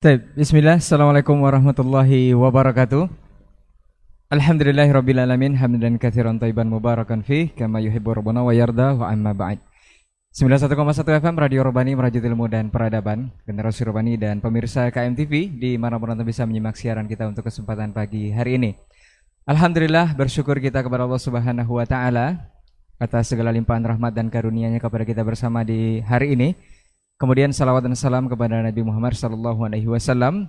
Baik, bismillah. Assalamualaikum warahmatullahi wabarakatuh. Alhamdulillahi rabbil alamin hamdan katsiran thayyiban mubarakan fi kama yuhibbu rabbuna wa yarda wa amma ba'd. 91,1 FM Radio Robani Merajut Ilmu dan Peradaban Generasi Robani dan pemirsa KMTV di mana pun Anda bisa menyimak siaran kita untuk kesempatan pagi hari ini Alhamdulillah bersyukur kita kepada Allah Subhanahu Wa Taala atas segala limpahan rahmat dan karunia-Nya kepada kita bersama di hari ini Kemudian salawat dan salam kepada Nabi Muhammad sallallahu alaihi wasallam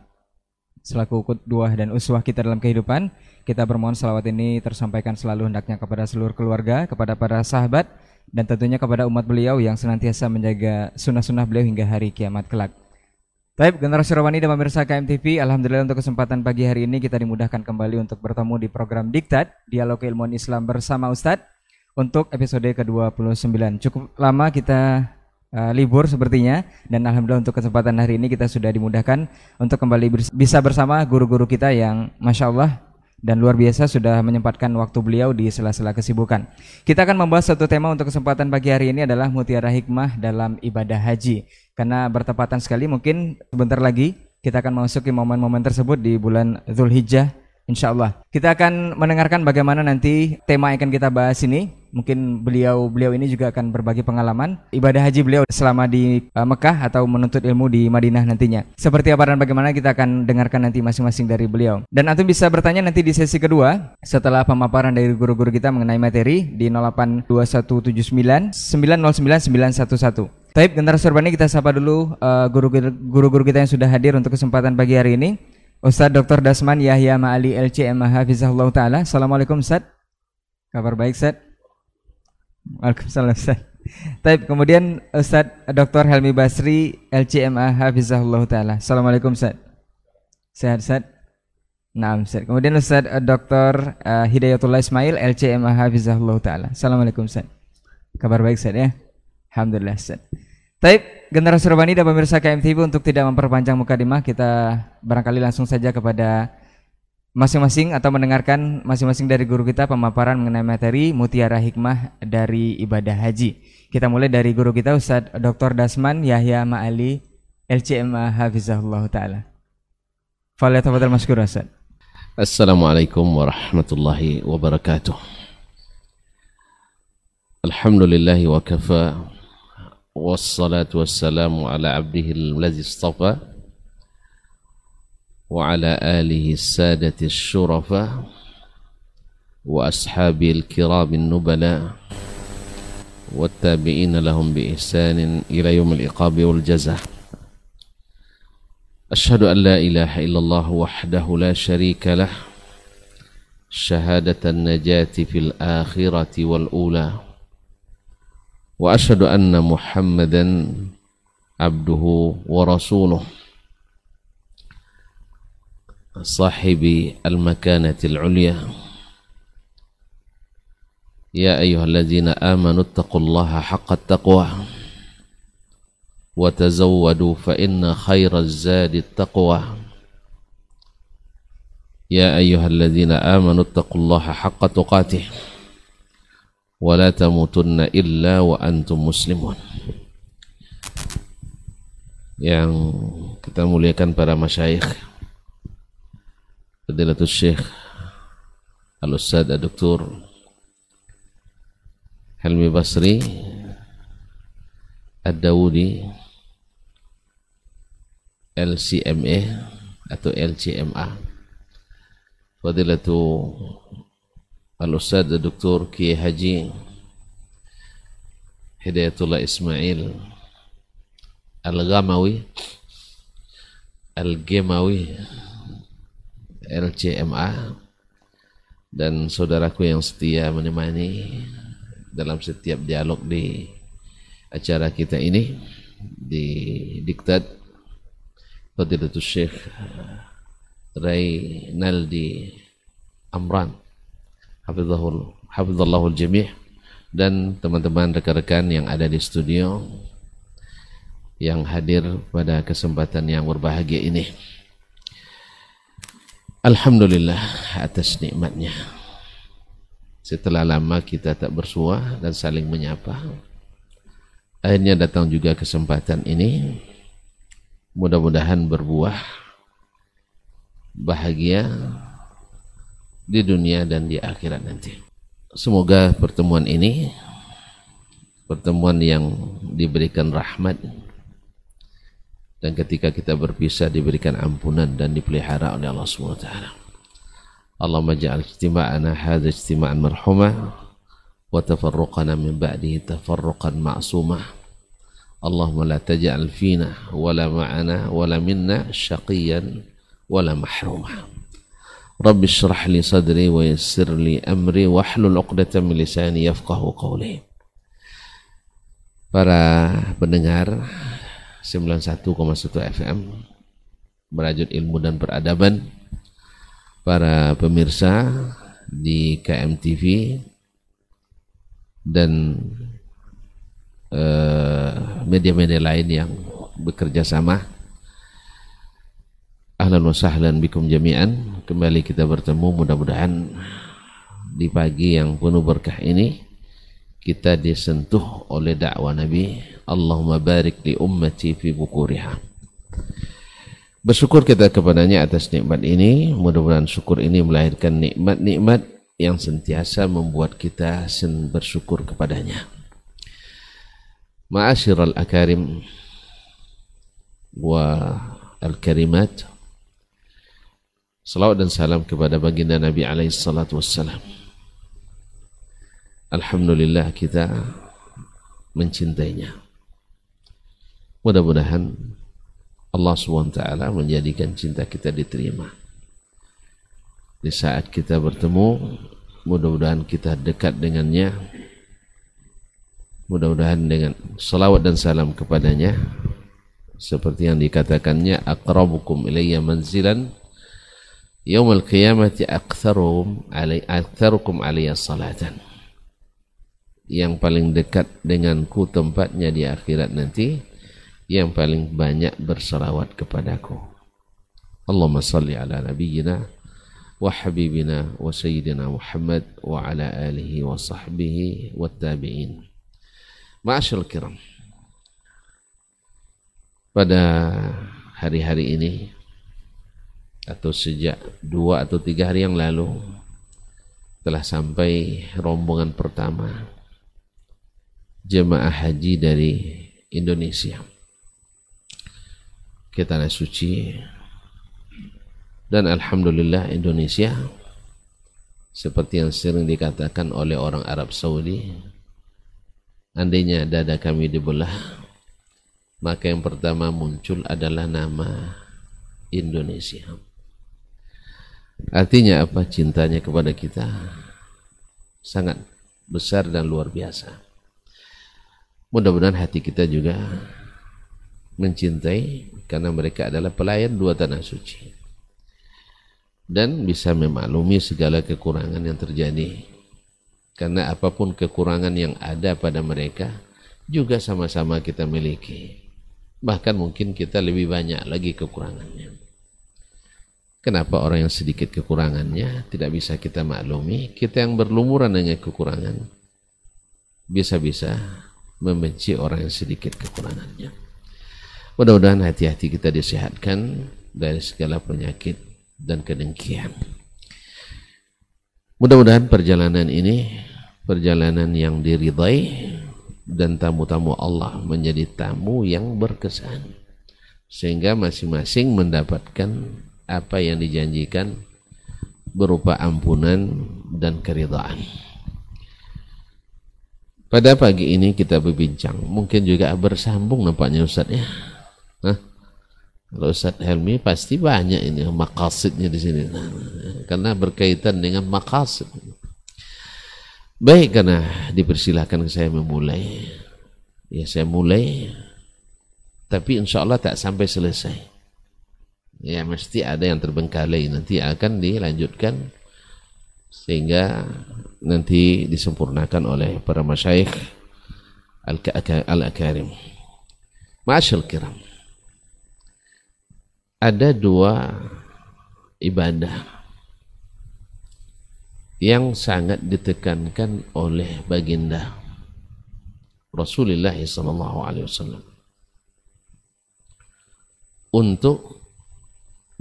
selaku qudwah dan uswah kita dalam kehidupan. Kita bermohon salawat ini tersampaikan selalu hendaknya kepada seluruh keluarga, kepada para sahabat dan tentunya kepada umat beliau yang senantiasa menjaga sunnah-sunnah beliau hingga hari kiamat kelak. Baik, generasi Rawani dan pemirsa KMTV, Alhamdulillah untuk kesempatan pagi hari ini kita dimudahkan kembali untuk bertemu di program Diktat, Dialog Ilmuwan Islam bersama Ustadz untuk episode ke-29. Cukup lama kita uh, libur sepertinya dan alhamdulillah untuk kesempatan hari ini kita sudah dimudahkan untuk kembali bisa bersama guru-guru kita yang masya Allah dan luar biasa sudah menyempatkan waktu beliau di sela-sela kesibukan. Kita akan membahas satu tema untuk kesempatan pagi hari ini adalah mutiara hikmah dalam ibadah haji. Karena bertepatan sekali mungkin sebentar lagi kita akan memasuki momen-momen tersebut di bulan Zulhijjah Insya Allah. Kita akan mendengarkan bagaimana nanti tema yang akan kita bahas ini. Mungkin beliau beliau ini juga akan berbagi pengalaman ibadah haji beliau selama di uh, Mekah atau menuntut ilmu di Madinah nantinya. Seperti apa dan bagaimana kita akan dengarkan nanti masing-masing dari beliau. Dan antum bisa bertanya nanti di sesi kedua setelah pemaparan dari guru-guru kita mengenai materi di 082179 909 911. Taib generasi urbani kita sapa dulu uh, guru-guru uh, kita yang sudah hadir untuk kesempatan pagi hari ini. Ustadz Dr. Dasman Yahya Ma'ali LCM Hafizahullah Ta'ala Assalamualaikum Ustadz Kabar baik Ustadz Waalaikumsalam Ustadz Taib, kemudian Ustadz Dr. Helmi Basri LCMA Hafizahullah Ta'ala. Assalamualaikum Ustadz Sehat Ustadz Nah Ustadz Kemudian Ustadz Dr. Uh, Hidayatullah Ismail LCMA Hafizahullah Ta'ala. Assalamualaikum Ustadz Kabar baik Ustadz ya? Alhamdulillah Ustadz Taib, generasi Robani dan pemirsa KMTV untuk tidak memperpanjang muka mukadimah, kita barangkali langsung saja kepada masing-masing atau mendengarkan masing-masing dari guru kita pemaparan mengenai materi mutiara hikmah dari ibadah haji. Kita mulai dari guru kita Ustadz Dr. Dasman Yahya Ma'ali LCMA Hafizahullah Ta'ala. Falyatafadal maskur Ustadz. Assalamualaikum warahmatullahi wabarakatuh. Alhamdulillahi wa kafa wassalatu wassalamu ala abdihi allazi istafa وعلى آله السادة الشرفاء وأصحابه الكرام النبلاء والتابعين لهم بإحسان إلى يوم العقاب والجزاء. أشهد أن لا إله إلا الله وحده لا شريك له. شهادة النجاة في الآخرة والأولى. وأشهد أن محمدا عبده ورسوله. صاحب المكانة العليا. يا أيها الذين آمنوا اتقوا الله حق التقوى وتزودوا فإن خير الزاد التقوى. يا أيها الذين آمنوا اتقوا الله حق تقاته tamutunna illa wa antum muslimun yang kita muliakan para masyayikh. Fadilatul Syekh Al-Ustaz Dr. Helmi Basri Ad-Dawudi LCMA atau LCMA Fadilatul Al-Ustaz Dr. Kiai Haji Hidayatullah Ismail Al-Gamawi Al-Gemawi LCMA dan saudaraku yang setia menemani dalam setiap dialog di acara kita ini di diktat Fadilatul Syekh Ray Naldi Amran hafizahul hafizallahul jami' dan teman-teman rekan-rekan yang ada di studio yang hadir pada kesempatan yang berbahagia ini. Alhamdulillah atas nikmatnya. Setelah lama kita tak bersua dan saling menyapa, akhirnya datang juga kesempatan ini. Mudah-mudahan berbuah bahagia di dunia dan di akhirat nanti. Semoga pertemuan ini pertemuan yang diberikan rahmat dan ketika kita berpisah diberikan ampunan dan dipelihara oleh Allah taala. Allahumma ja'al ijtima'ana hadha ijtima'an marhumah wa tafarruqana min ba'dihi tafarruqan ma'sumah. Allahumma la taj'al fina wala ma'ana wala minna syaqiyan wala mahrumah. Rabbi syrah li sadri wa yassir li amri wa hlul uqdatan min lisani yafqahu qawli. Para pendengar 91,1 FM Merajut Ilmu dan Peradaban. Para pemirsa di KMTV dan eh, media-media uh, lain yang bekerja sama. Ahlan wa sahlan bikum jami'an. Kembali kita bertemu mudah-mudahan di pagi yang penuh berkah ini kita disentuh oleh dakwah Nabi Allahumma barik li ummati fi bukuriha. Bersyukur kita kepadanya atas nikmat ini. Mudah-mudahan syukur ini melahirkan nikmat-nikmat yang sentiasa membuat kita sen bersyukur kepadanya. Ma'asyiral akarim wa al-karimat. Salawat dan salam kepada baginda Nabi alaihi salatu wassalam Alhamdulillah kita mencintainya. Mudah-mudahan Allah SWT menjadikan cinta kita diterima. Di saat kita bertemu, mudah-mudahan kita dekat dengannya. Mudah-mudahan dengan salawat dan salam kepadanya. Seperti yang dikatakannya, akrabukum ilayya manzilan yawmal qiyamati aktharukum alaiya salatan yang paling dekat denganku tempatnya di akhirat nanti yang paling banyak bersalawat kepadaku. Allahumma salli ala nabiyyina wa habibina wa sayyidina Muhammad wa ala alihi wa sahbihi wa tabi'in. Ma'asyil kiram. Pada hari-hari ini atau sejak dua atau tiga hari yang lalu telah sampai rombongan pertama jemaah haji dari Indonesia. Ke tanah suci. Dan Alhamdulillah Indonesia seperti yang sering dikatakan oleh orang Arab Saudi andainya dada kami dibelah maka yang pertama muncul adalah nama Indonesia. Artinya apa? Cintanya kepada kita sangat besar dan luar biasa Mudah-mudahan hati kita juga mencintai karena mereka adalah pelayan dua tanah suci. Dan bisa memaklumi segala kekurangan yang terjadi. Karena apa pun kekurangan yang ada pada mereka juga sama-sama kita miliki. Bahkan mungkin kita lebih banyak lagi kekurangannya. Kenapa orang yang sedikit kekurangannya tidak bisa kita maklumi? Kita yang berlumuran dengan kekurangan bisa-bisa membenci orang yang sedikit kekurangannya. Mudah-mudahan hati-hati kita disehatkan dari segala penyakit dan kedengkian. Mudah-mudahan perjalanan ini perjalanan yang diridai dan tamu-tamu Allah menjadi tamu yang berkesan sehingga masing-masing mendapatkan apa yang dijanjikan berupa ampunan dan keridhaan. Pada pagi ini kita berbincang, mungkin juga bersambung nampaknya Ustaz ya. Hah? Kalau Ustaz Helmi pasti banyak ini makasidnya di sini. karena berkaitan dengan makasid. Baik karena dipersilahkan saya memulai. Ya saya mulai. Tapi insya Allah tak sampai selesai. Ya mesti ada yang terbengkalai. Nanti akan dilanjutkan. Sehingga nanti disempurnakan oleh para masyayikh al-akarim. Ma'asyil kiram. Ada dua ibadah yang sangat ditekankan oleh baginda Rasulullah wasallam untuk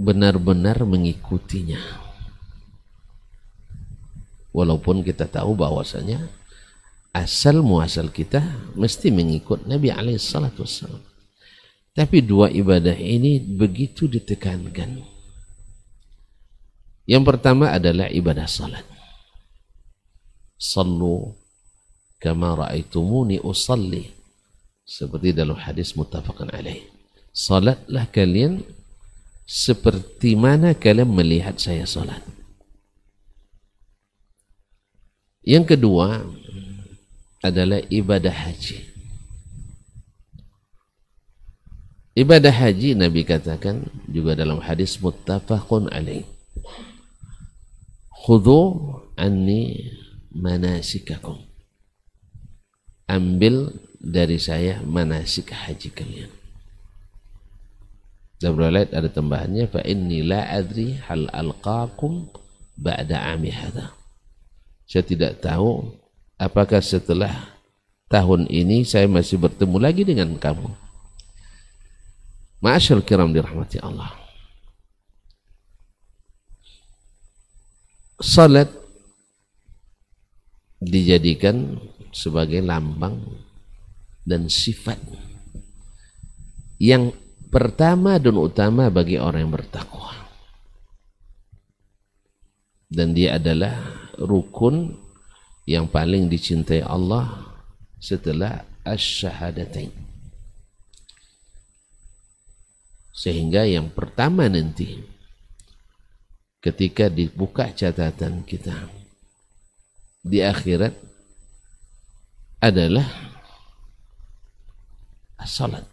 benar-benar mengikutinya. Walaupun kita tahu bahwasanya asal muasal kita mesti mengikut Nabi alaihi. Tapi dua ibadah ini begitu ditekankan. Yang pertama adalah ibadah salat. Sallu kama ra'aitumuni usalli. Seperti dalam hadis muttafaqan alaih. Salatlah kalian seperti mana kalian melihat saya salat. Yang kedua adalah ibadah haji. Ibadah haji Nabi katakan juga dalam hadis muttafaqun alaih. Khudhu anni manasikakum. Ambil dari saya manasik haji kalian. Dan ada tambahannya fa inni la adri hal alqakum ba'da ami hadha. Saya tidak tahu apakah setelah tahun ini saya masih bertemu lagi dengan kamu. Ma'asyal kiram dirahmati Allah. Salat dijadikan sebagai lambang dan sifat yang pertama dan utama bagi orang yang bertakwa. Dan dia adalah rukun yang paling dicintai Allah setelah asyhadatain. Sehingga yang pertama nanti ketika dibuka catatan kita di akhirat adalah salat.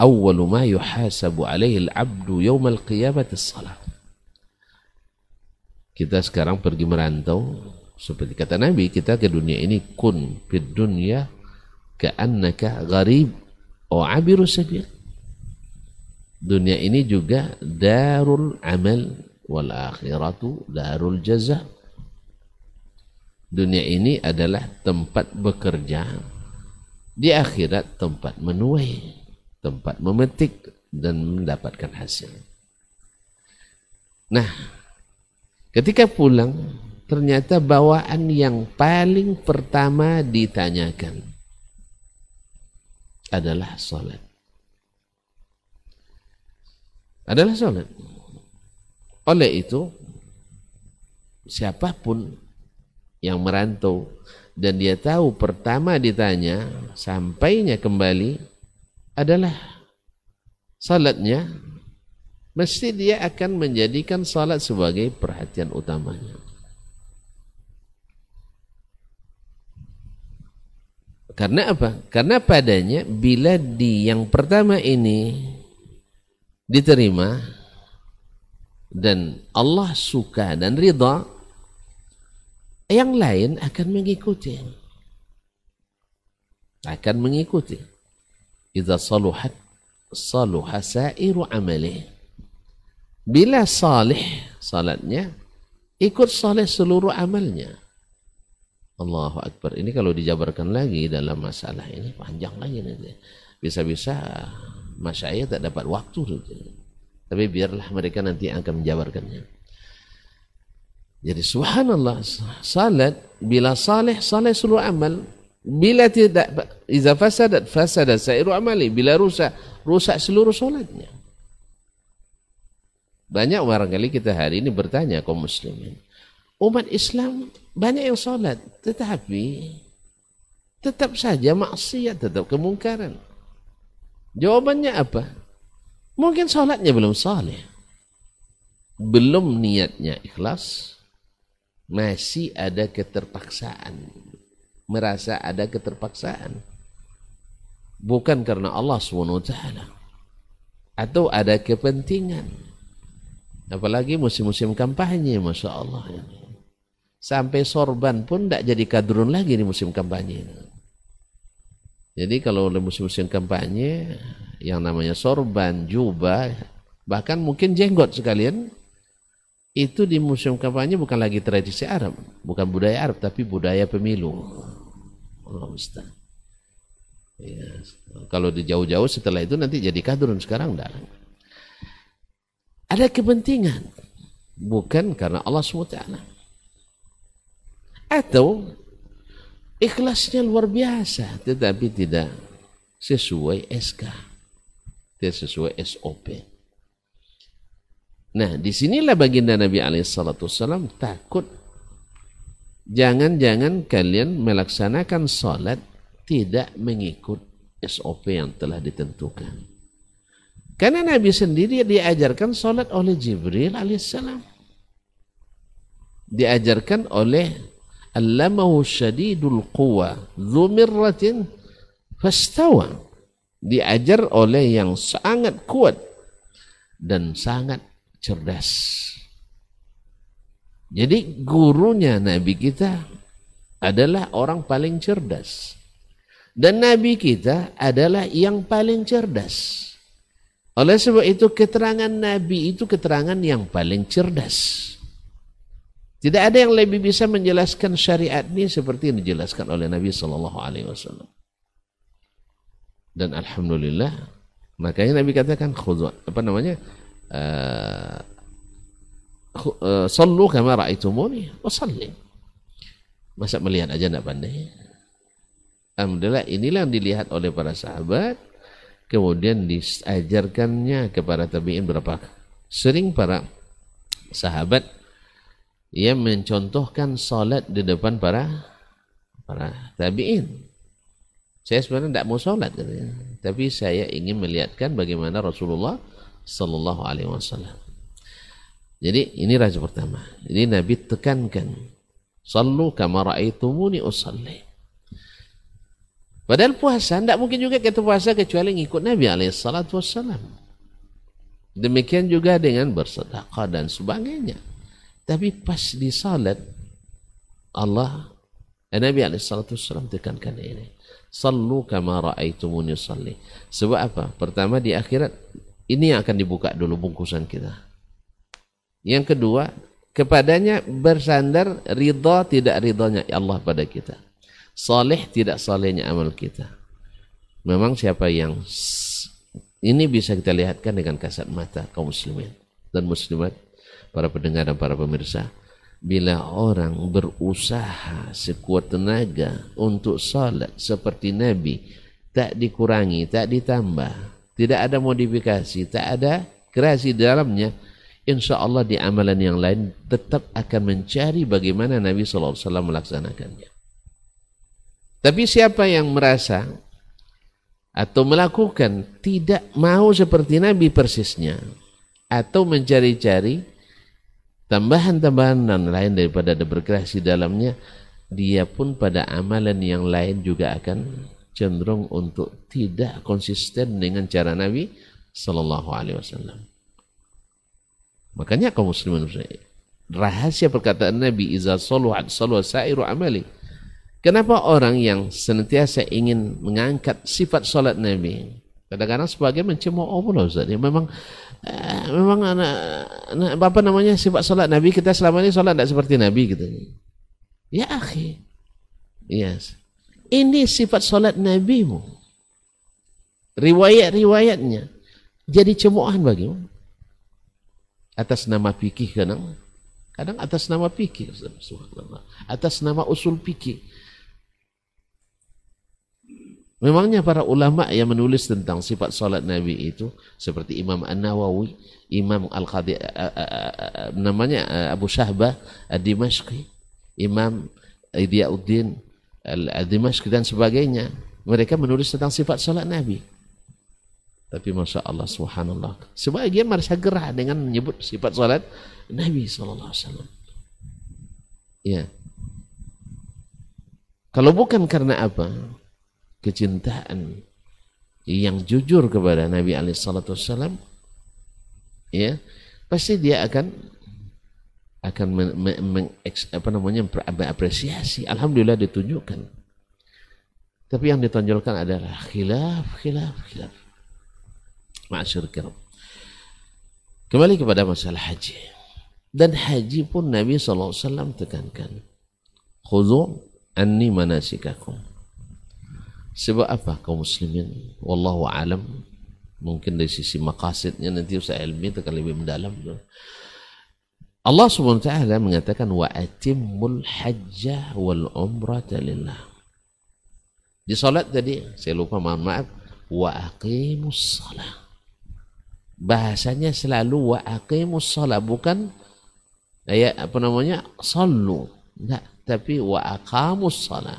Awwalu ma yuhasabu alaihi al-'abdu yawm al-qiyamah as-salat. Kita sekarang pergi merantau seperti kata Nabi kita ke dunia ini kun fid dunya ka'annaka gharib aw 'abiru sabil. Dunia ini juga darul amal wal akhiratu darul jaza. Dunia ini adalah tempat bekerja di akhirat tempat menuai tempat memetik dan mendapatkan hasil. Nah ketika pulang ternyata bawaan yang paling pertama ditanyakan adalah salat adalah sholat. Oleh itu, siapa pun yang merantau dan dia tahu pertama ditanya sampainya kembali adalah salatnya mesti dia akan menjadikan salat sebagai perhatian utamanya. Karena apa? Karena padanya bila di yang pertama ini diterima dan Allah suka dan ridha yang lain akan mengikuti akan mengikuti idza saluhat saluha sairu amali bila salih salatnya ikut salih seluruh amalnya. Allahu Akbar. Ini kalau dijabarkan lagi dalam masalah ini panjang lagi nanti. Bisa-bisa masyayikh tak dapat waktu tapi biarlah mereka nanti akan menjabarkannya. Jadi subhanallah salat bila saleh saleh seluruh amal bila tidak iza fasadat fasadat sairu amali bila rusak rusak seluruh salatnya banyak barangkali kita hari ini bertanya kaum muslimin umat Islam banyak yang salat tetapi tetap saja maksiat tetap kemungkaran Jawabannya apa? Mungkin sholatnya belum saleh. Belum niatnya ikhlas. Masih ada keterpaksaan. Merasa ada keterpaksaan. Bukan karena Allah SWT. Atau ada kepentingan. Apalagi musim-musim kampanye, Masya Allah. Sampai sorban pun tidak jadi kadrun lagi di musim kampanye. Jadi kalau musim-musim kampanye yang namanya sorban, jubah, bahkan mungkin jenggot sekalian, itu di musim kampanye bukan lagi tradisi Arab, bukan budaya Arab, tapi budaya pemilu. Allah. Ya, kalau di jauh-jauh setelah itu nanti jadi kadrun sekarang enggak. Ada kepentingan. Bukan karena Allah SWT. Atau ikhlasnya luar biasa tetapi tidak sesuai SK tidak sesuai SOP nah di sinilah baginda Nabi Alaihissalam takut. Jangan-jangan kalian melaksanakan sholat tidak mengikut SOP yang telah ditentukan karena Nabi sendiri diajarkan sholat oleh Jibril alaihissalam. Diajarkan oleh Allamahu syadidul quwa Zumirratin fastawa. Diajar oleh yang sangat kuat dan sangat cerdas. Jadi gurunya Nabi kita adalah orang paling cerdas. Dan Nabi kita adalah yang paling cerdas. Oleh sebab itu keterangan Nabi itu keterangan yang paling cerdas. Tidak ada yang lebih bisa menjelaskan syariat ini seperti yang dijelaskan oleh Nabi Sallallahu Alaihi Wasallam. Dan alhamdulillah, makanya Nabi katakan khudu apa namanya? Uh, sallu kama ra'aitumuni wa salli. Masa melihat aja tidak pandai. Alhamdulillah inilah yang dilihat oleh para sahabat kemudian diajarkannya kepada tabi'in berapa? Sering para sahabat yang mencontohkan salat di depan para para tabi'in. Saya sebenarnya tidak mau salat katanya. Tapi saya ingin melihatkan bagaimana Rasulullah sallallahu alaihi wasallam. Jadi ini raja pertama. Jadi Nabi tekankan sallu kama raaitumuni usalli Padahal puasa, tidak mungkin juga kita puasa kecuali ngikut Nabi alaihissalatu wassalam. Demikian juga dengan bersedekah dan sebagainya. Tapi pas di salat, Allah, eh, Nabi alaihissalatu wassalam tekankan ini. Sallu kama ra'aitumuni salli. Sebab apa? Pertama di akhirat, ini yang akan dibuka dulu bungkusan kita. Yang kedua, kepadanya bersandar ridha tidak ridhonya Allah pada kita. Saleh tidak salehnya amal kita. Memang siapa yang ini bisa kita lihatkan dengan kasat mata kaum muslimin dan muslimat, para pendengar dan para pemirsa. Bila orang berusaha sekuat tenaga untuk salat seperti Nabi, tak dikurangi, tak ditambah, tidak ada modifikasi, tak ada kreasi dalamnya, insya Allah di amalan yang lain tetap akan mencari bagaimana Nabi SAW melaksanakannya. Tapi siapa yang merasa atau melakukan tidak mau seperti Nabi persisnya atau mencari-cari tambahan-tambahan dan lain daripada ada berkreasi dalamnya dia pun pada amalan yang lain juga akan cenderung untuk tidak konsisten dengan cara Nabi Sallallahu Alaihi Wasallam. Makanya kaum muslimin rahasia perkataan Nabi iza saluhat salu sairu amali Kenapa orang yang senantiasa ingin mengangkat sifat solat Nabi? Kadang-kadang sebagai mencemooh Allah Ustaz. Ya, memang eh, memang anak, anak apa namanya sifat solat Nabi kita selama ini solat tidak seperti Nabi gitu. Ya akhi. Yes. Ini sifat solat Nabimu. Riwayat-riwayatnya jadi cemoohan bagimu. Atas nama fikih kadang kadang atas nama fikih atas nama usul fikih Memangnya para ulama yang menulis tentang sifat salat Nabi itu seperti Imam An-Nawawi, Imam Al-Qadi namanya Abu Syahbah Ad-Dimashqi, Imam Idiyauddin Al-Dimashqi dan sebagainya. Mereka menulis tentang sifat salat Nabi. Tapi Masya Allah Subhanallah. Sebagian merasa gerah dengan menyebut sifat salat Nabi SAW. Ya. Kalau bukan karena apa? Kecintaan yang jujur kepada Nabi Alaihissalam, ya pasti dia akan akan apa namanya mengapresiasi. Alhamdulillah ditunjukkan. Tapi yang ditonjolkan adalah khilaf, khilaf, khilaf. Ma'asyur kiram. Kembali kepada masalah haji. Dan haji pun Nabi SAW tekankan. Khudu anni manasikakum. Sebab apa kaum muslimin? Wallahu alam. Mungkin dari sisi makasidnya nanti Ustaz Ilmi akan lebih mendalam. Allah subhanahu wa ta'ala mengatakan wa atimmul hajjah wal umrata lillah. Di salat tadi, saya lupa mohon maaf, wa aqimus salah. Bahasanya selalu wa aqimus salah, bukan ayat apa namanya? Sallu. Enggak, tapi wa aqamus salah.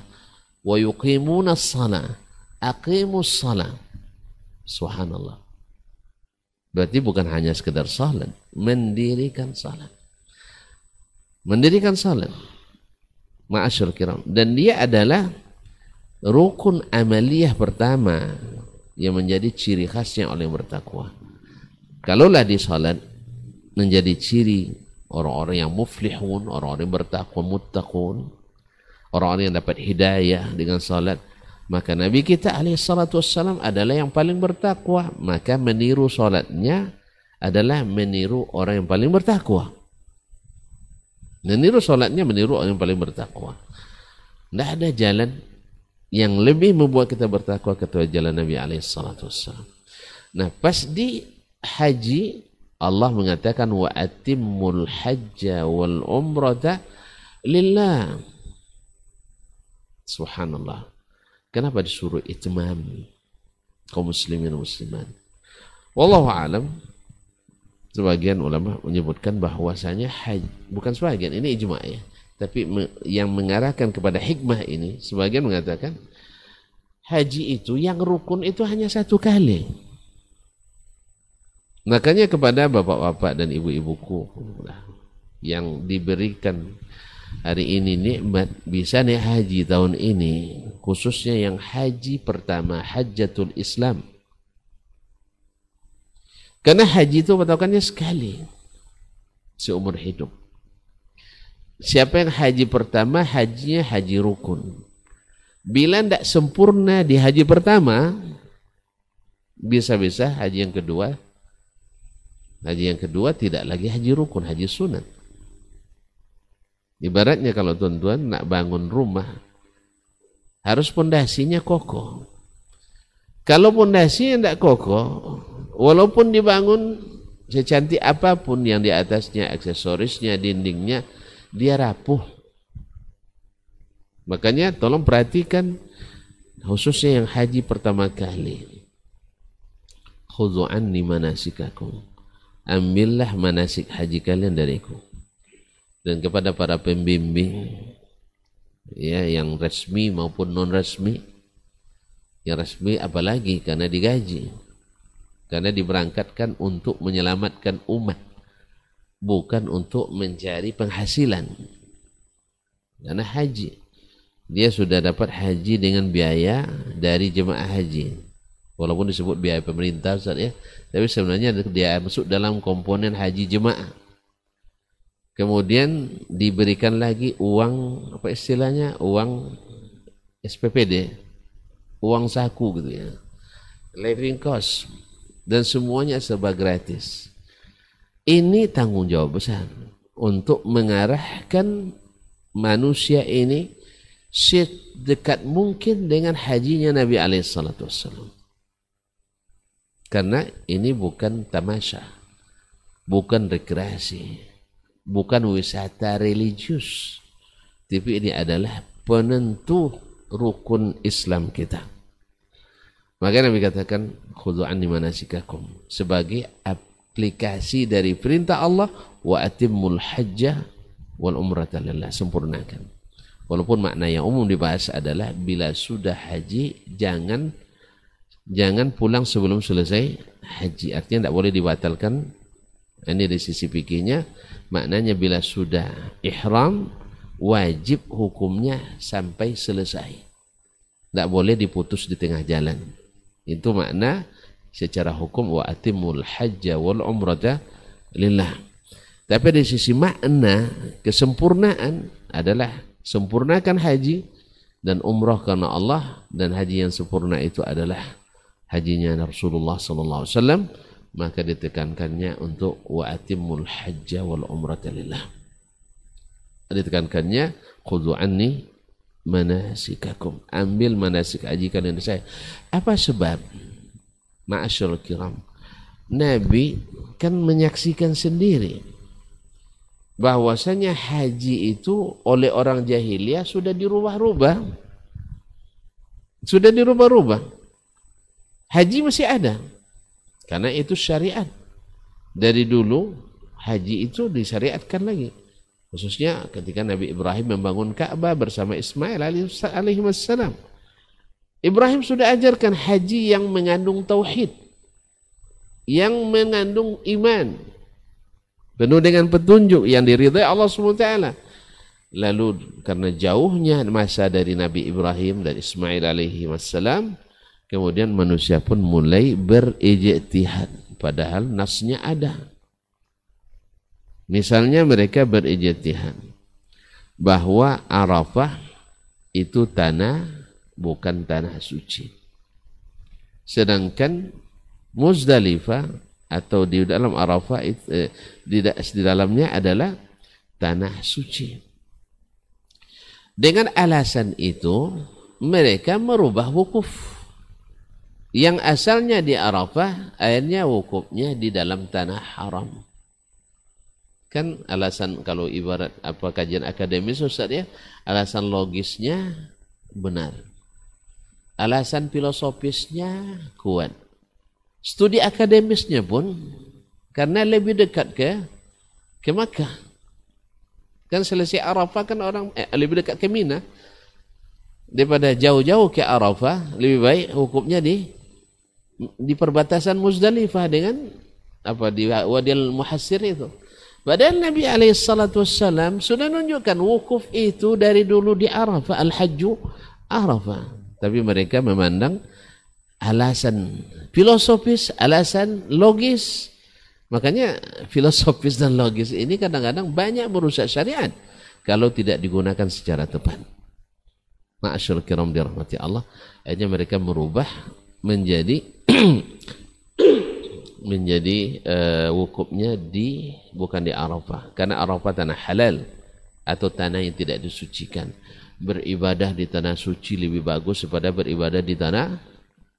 Wa yuqimuna salah. Aqimus. Subhanallah. Berarti bukan hanya sekedar salat, mendirikan salat. Mendirikan salat. Ma'asyur kiram. Dan dia adalah rukun amaliyah pertama yang menjadi ciri khasnya oleh bertakwa. Kalaulah di salat menjadi ciri orang-orang yang muflihun, orang-orang bertakwa muttaqun, orang-orang yang dapat hidayah dengan salat, maka Nabi kita alaihi salatu wassalam adalah yang paling bertakwa, maka meniru salatnya adalah meniru orang yang paling bertakwa. Meniru salatnya meniru orang yang paling bertakwa. Tidak ada jalan yang lebih membuat kita bertakwa ketua jalan Nabi alaihi salatu wassalam. Nah, pas di haji Allah mengatakan wa atimmul hajja wal umrata lillah. Subhanallah. Kenapa disuruh itmam kaum muslimin dan muslimat? Wallahu alam. Sebagian ulama menyebutkan bahwasanya haji bukan sebagian ini ijma ya. Tapi yang mengarahkan kepada hikmah ini sebagian mengatakan haji itu yang rukun itu hanya satu kali. Makanya kepada bapak-bapak dan ibu-ibuku yang diberikan hari ini nikmat bisa naik haji tahun ini khususnya yang haji pertama hajatul Islam. Karena haji itu patokannya sekali seumur hidup. Siapa yang haji pertama hajinya haji rukun. Bila tidak sempurna di haji pertama bisa-bisa haji yang kedua Haji yang kedua tidak lagi haji rukun, haji sunat. Ibaratnya kalau tuan-tuan nak bangun rumah, harus pondasinya kokoh. Kalau pondasinya tidak kokoh, walaupun dibangun secantik apa pun yang di atasnya, aksesorisnya, dindingnya, dia rapuh. Makanya tolong perhatikan khususnya yang haji pertama kali. Khudhu anni manasikakum ambillah manasik haji kalian dariku dan kepada para pembimbing ya yang resmi maupun non resmi yang resmi apalagi? Karena digaji. Karena diberangkatkan untuk menyelamatkan umat. Bukan untuk mencari penghasilan. Karena haji. Dia sudah dapat haji dengan biaya dari jemaah haji. Walaupun disebut biaya pemerintah Ustaz ya. Tapi sebenarnya dia masuk dalam komponen haji jemaah kemudian diberikan lagi uang apa istilahnya? Uang SPPD uang saku gitu ya. Living cost. Dan semuanya serba gratis. Ini tanggung jawab besar untuk mengarahkan manusia ini sedekat mungkin dengan hajinya Nabi alaihi salatu wassalam. Karena ini bukan tamasya, bukan rekreasi, bukan wisata religius. Tapi ini adalah penentu rukun Islam kita. Maka Nabi katakan, Khudu anni manasikakum. Sebagai aplikasi dari perintah Allah, wa atimmul hajjah wal umrata lillah. Sempurnakan. Walaupun makna yang umum dibahas adalah bila sudah haji, jangan jangan pulang sebelum selesai haji. Artinya tidak boleh dibatalkan. Ini dari sisi fikihnya maknanya bila sudah ihram wajib hukumnya sampai selesai. Tidak boleh diputus di tengah jalan. Itu makna secara hukum wa atimul hajja wal umrata lillah. Tapi dari sisi makna kesempurnaan adalah sempurnakan haji dan umrah karena Allah dan haji yang sempurna itu adalah hajinya Rasulullah sallallahu alaihi wasallam maka ditekankannya untuk wa atimul hajja wal umrata lillah ditekankannya khudhu anni manasikakum ambil manasik haji kalian saya apa sebab Ma'asyarul kiram. Nabi kan menyaksikan sendiri bahwasanya haji itu oleh orang jahiliyah sudah dirubah-rubah. Sudah dirubah-rubah. Haji masih ada. Karena itu syariat. Dari dulu haji itu disyariatkan lagi. Khususnya ketika Nabi Ibrahim membangun Ka'bah bersama Ismail alaihi wassalam. Ibrahim sudah ajarkan haji yang mengandung tauhid. Yang mengandung iman. Penuh dengan petunjuk yang diridai Allah SWT. Lalu karena jauhnya masa dari Nabi Ibrahim dan Ismail alaihi wassalam. Kemudian manusia pun mulai berijtihad. Padahal nasnya ada. Misalnya mereka berijtihad bahwa Arafah itu tanah bukan tanah suci. Sedangkan Muzdalifah atau di dalam Arafah itu, eh, di, di dalamnya adalah tanah suci. Dengan alasan itu mereka merubah wukuf. Yang asalnya di Arafah, akhirnya wukufnya di dalam tanah haram. Kan alasan kalau ibarat apa kajian akademis Ustaz ya, alasan logisnya benar. Alasan filosofisnya kuat. Studi akademisnya pun karena lebih dekat ke ke Makkah. Kan selesai Arafah kan orang eh, lebih dekat ke Mina. Daripada jauh-jauh ke Arafah, lebih baik hukumnya di di perbatasan Muzdalifah dengan apa di Wadil Muhassir itu. Padahal Nabi SAW sudah menunjukkan wukuf itu dari dulu di Arafah, Al-Hajju Arafah. Tapi mereka memandang alasan filosofis, alasan logis. Makanya filosofis dan logis ini kadang-kadang banyak merusak syariat kalau tidak digunakan secara tepat. Ma'asyur kiram dirahmati Allah. Akhirnya mereka merubah menjadi menjadi uh, wukufnya di bukan di Arafah. Karena Arafah tanah halal atau tanah yang tidak disucikan. Beribadah di tanah suci lebih bagus daripada beribadah di tanah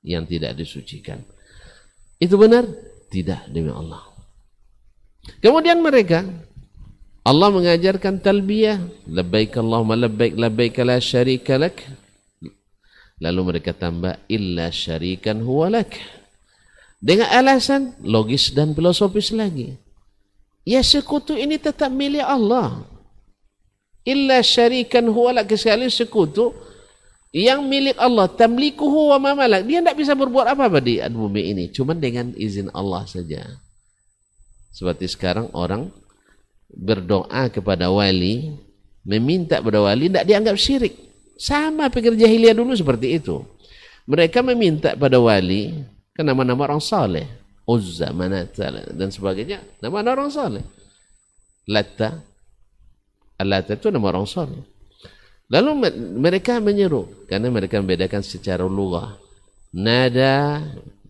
yang tidak disucikan. Itu benar? Tidak demi Allah. Kemudian mereka Allah mengajarkan talbiyah labbaik Allahumma labbaik labbaik la syarika lak lalu mereka tambah illa syarikan huwa lak dengan alasan logis dan filosofis lagi. Ya sekutu ini tetap milik Allah. Illa syarikan huwa lak sekali sekutu yang milik Allah tamlikuhu wa ma malak. Dia tidak bisa berbuat apa-apa di bumi ini. Cuma dengan izin Allah saja. Seperti sekarang orang berdoa kepada wali, meminta kepada wali, tidak dianggap syirik. Sama pikir jahiliyah dulu seperti itu. Mereka meminta pada wali, Kan nama-nama orang saleh. Uzza, Manat, dan sebagainya. Nama orang saleh. Latta. Latta itu nama orang saleh. Lalu mereka menyeru. Karena mereka membedakan secara lughah. Nada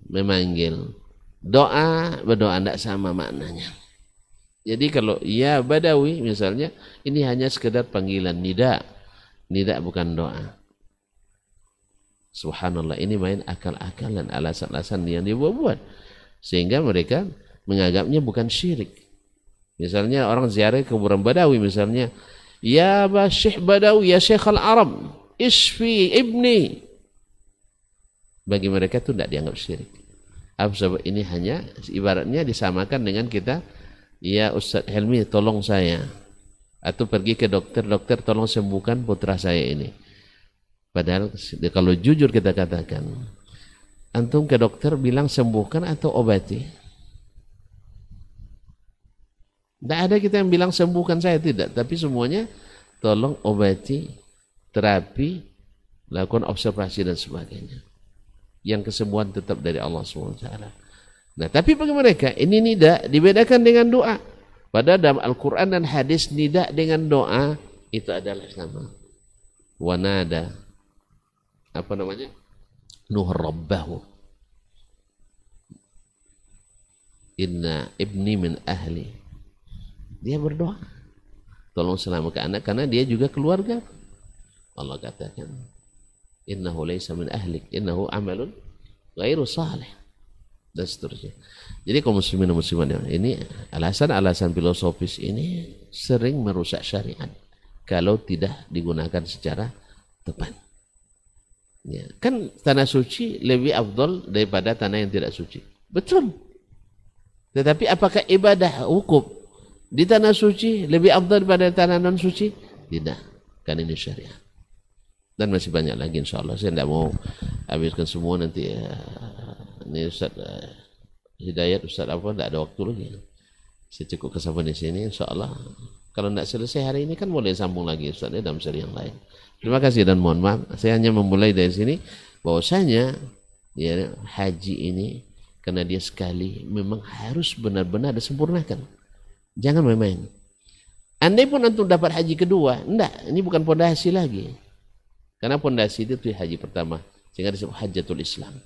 memanggil. Doa berdoa tidak sama maknanya. Jadi kalau ya badawi misalnya ini hanya sekedar panggilan nida. Nida bukan doa. Subhanallah ini main akal-akalan alasan-alasan yang dia buat sehingga mereka menganggapnya bukan syirik. Misalnya orang ziarah ke kuburan Badawi misalnya, ya ba Syekh Badawi, ya Syekh Al-Arab, isfi ibni. Bagi mereka itu tidak dianggap syirik. Apa sebab ini hanya ibaratnya disamakan dengan kita, ya Ustaz Helmi tolong saya. Atau pergi ke dokter, dokter tolong sembuhkan putra saya ini Padahal kalau jujur kita katakan, antum ke dokter bilang sembuhkan atau obati? Tidak ada kita yang bilang sembuhkan saya tidak, tapi semuanya tolong obati, terapi, lakukan observasi dan sebagainya. Yang kesembuhan tetap dari Allah SWT. Nah, tapi bagi mereka ini nida dibedakan dengan doa. Pada dalam Al-Quran dan hadis nida dengan doa itu adalah sama. Wanada apa namanya? Nuh Rabbahu. Inna ibni min ahli. Dia berdoa. Tolong selamatkan anak karena dia juga keluarga. Allah katakan innahu laysa min ahlik innahu amalun ghairu salih. Dan seterusnya. Jadi kaum muslimin dan muslimat ini alasan-alasan filosofis ini sering merusak syariat kalau tidak digunakan secara tepat. Ya, kan tanah suci lebih afdol daripada tanah yang tidak suci. Betul. Tetapi apakah ibadah wukuf di tanah suci lebih afdol daripada tanah non suci? Tidak. Kan ini syariat. Dan masih banyak lagi insya Allah. Saya tidak mau habiskan semua nanti. Ya. Ini Ustaz uh, Hidayat, Ustaz apa, tidak ada waktu lagi. Saya cukup kesabaran di sini insya Allah. Kalau tidak selesai hari ini kan boleh sambung lagi Ustaz ya, dalam seri yang lain. Terima kasih dan mohon maaf. Saya hanya memulai dari sini bahwasanya ya haji ini karena dia sekali memang harus benar-benar disempurnakan. Jangan main-main. Andai pun antum dapat haji kedua, enggak, ini bukan pondasi lagi. Karena pondasi itu haji pertama, sehingga disebut hajatul Islam.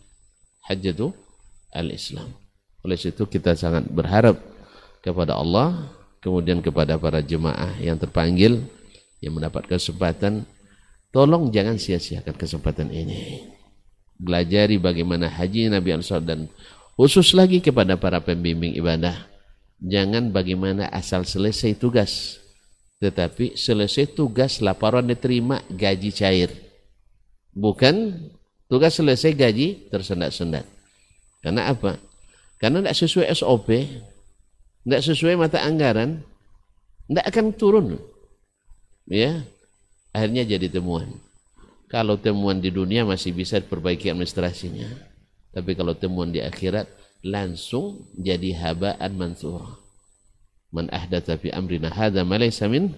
Hajatul al-Islam. Oleh itu kita sangat berharap kepada Allah, kemudian kepada para jemaah yang terpanggil, yang mendapat kesempatan, tolong jangan sia-siakan kesempatan ini. Belajari bagaimana haji Nabi Ansar dan khusus lagi kepada para pembimbing ibadah jangan bagaimana asal selesai tugas tetapi selesai tugas laporan diterima gaji cair bukan tugas selesai gaji tersendat-sendat karena apa? Karena tidak sesuai SOP tidak sesuai mata anggaran tidak akan turun ya akhirnya jadi temuan kalau temuan di dunia masih bisa diperbaiki administrasinya tapi kalau temuan di akhirat langsung jadi habaan mansura. Man ahdatsa fi amrina hadza ma laysa min.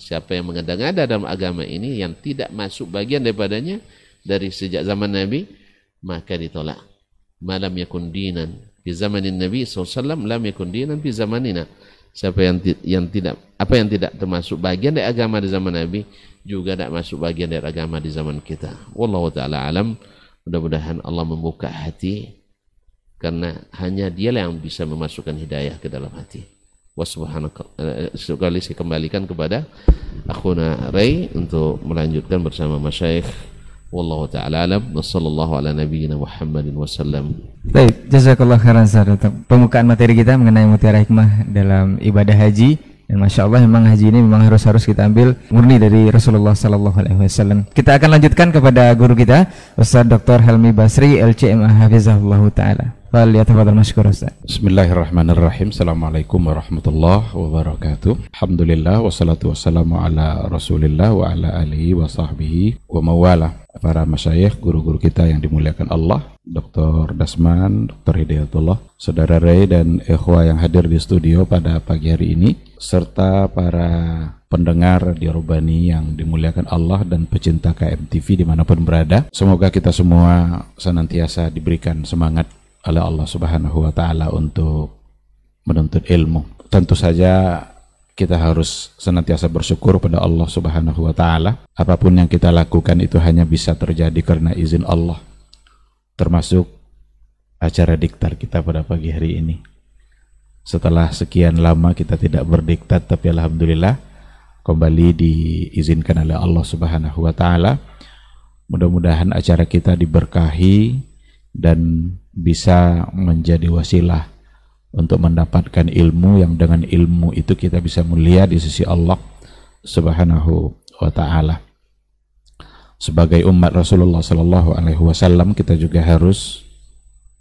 Siapa yang mengada-ngada dalam agama ini yang tidak masuk bagian daripadanya dari sejak zaman Nabi maka ditolak. Malam yakun dinan di zamanin Nabi SAW lam yakun dinan di zamanina. Siapa yang yang tidak apa yang tidak termasuk bagian dari agama di zaman Nabi juga tidak masuk bagian dari agama di zaman kita. Wallahu taala alam. Mudah-mudahan Allah membuka hati karena hanya dialah yang bisa memasukkan hidayah ke dalam hati. Wassalamualaikum. Eh, sekali saya kembalikan kepada akhuna Ray untuk melanjutkan bersama Masyaikh Wallahu ta'ala alam wa sallallahu ala nabiyyina Muhammadin wasallam. Baik, jazakallah khairan Ustaz. Pembukaan materi kita mengenai mutiara hikmah dalam ibadah haji dan masya Allah memang haji ini memang harus harus kita ambil murni dari Rasulullah Sallallahu Alaihi Wasallam. Kita akan lanjutkan kepada guru kita Ustaz Dr. Helmi Basri LCMA Hafizahullah Taala. Falyatafadhal mashkur Ustaz. Bismillahirrahmanirrahim. Assalamualaikum warahmatullahi wabarakatuh. Alhamdulillah wassalatu wassalamu ala Rasulillah wa ala alihi wa sahbihi wa mawala para masyayikh, guru-guru kita yang dimuliakan Allah, Dr. Dasman, Dr. Hidayatullah, Saudara Ray dan Ikhwa yang hadir di studio pada pagi hari ini, serta para pendengar di Robani yang dimuliakan Allah dan pecinta KMTV di mana pun berada. Semoga kita semua senantiasa diberikan semangat oleh Allah Subhanahu wa Ta'ala untuk menuntut ilmu. Tentu saja kita harus senantiasa bersyukur pada Allah Subhanahu wa taala. Apa pun yang kita lakukan itu hanya bisa terjadi karena izin Allah. Termasuk acara diktar kita pada pagi hari ini. Setelah sekian lama kita tidak berdiktat tapi alhamdulillah kembali diizinkan oleh Allah Subhanahu wa taala. Mudah-mudahan acara kita diberkahi dan bisa menjadi wasilah untuk mendapatkan ilmu yang dengan ilmu itu kita bisa mulia di sisi Allah Subhanahu wa taala. Sebagai umat Rasulullah sallallahu alaihi wasallam kita juga harus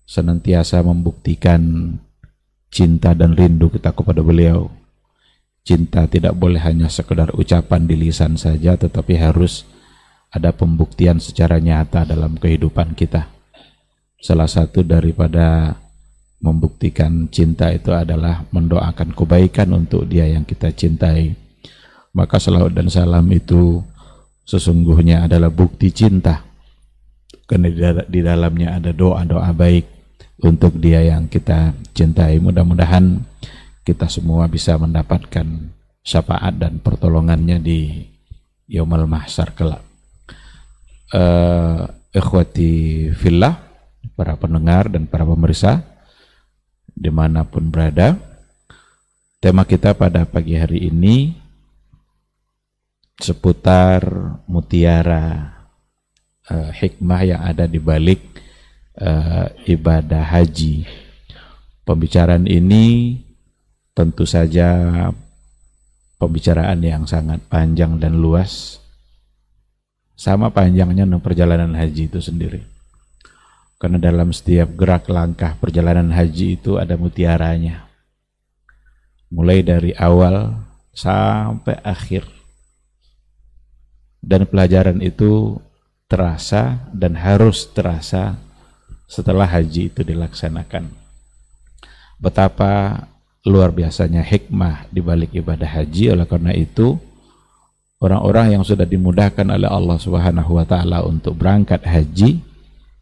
senantiasa membuktikan cinta dan rindu kita kepada beliau. Cinta tidak boleh hanya sekedar ucapan di lisan saja tetapi harus ada pembuktian secara nyata dalam kehidupan kita. Salah satu daripada membuktikan cinta itu adalah mendoakan kebaikan untuk dia yang kita cintai. Maka salawat dan salam itu sesungguhnya adalah bukti cinta. Karena di dalamnya ada doa-doa baik untuk dia yang kita cintai. Mudah-mudahan kita semua bisa mendapatkan syafaat dan pertolongannya di Yaumal Mahsyar kelak. Uh, ikhwati fillah, para pendengar dan para pemirsa, di mana pun berada. Tema kita pada pagi hari ini seputar mutiara uh, hikmah yang ada di balik uh, ibadah haji. Pembicaraan ini tentu saja pembicaraan yang sangat panjang dan luas. Sama panjangnya perjalanan haji itu sendiri. Karena dalam setiap gerak langkah perjalanan haji itu ada mutiaranya. Mulai dari awal sampai akhir. Dan pelajaran itu terasa dan harus terasa setelah haji itu dilaksanakan. Betapa luar biasanya hikmah di balik ibadah haji oleh karena itu orang-orang yang sudah dimudahkan oleh Allah Subhanahu wa taala untuk berangkat haji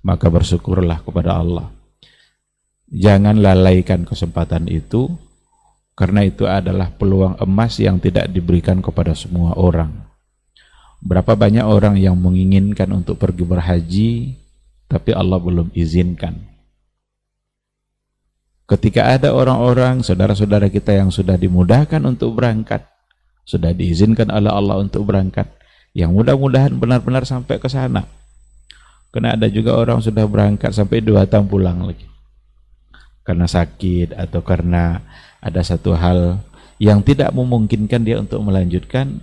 maka bersyukurlah kepada Allah. Jangan lalaikan kesempatan itu karena itu adalah peluang emas yang tidak diberikan kepada semua orang. Berapa banyak orang yang menginginkan untuk pergi berhaji tapi Allah belum izinkan. Ketika ada orang-orang, saudara-saudara kita yang sudah dimudahkan untuk berangkat, sudah diizinkan oleh Allah untuk berangkat, yang mudah-mudahan benar-benar sampai ke sana. Karena ada juga orang sudah berangkat sampai dua tahun pulang lagi. Karena sakit atau karena ada satu hal yang tidak memungkinkan dia untuk melanjutkan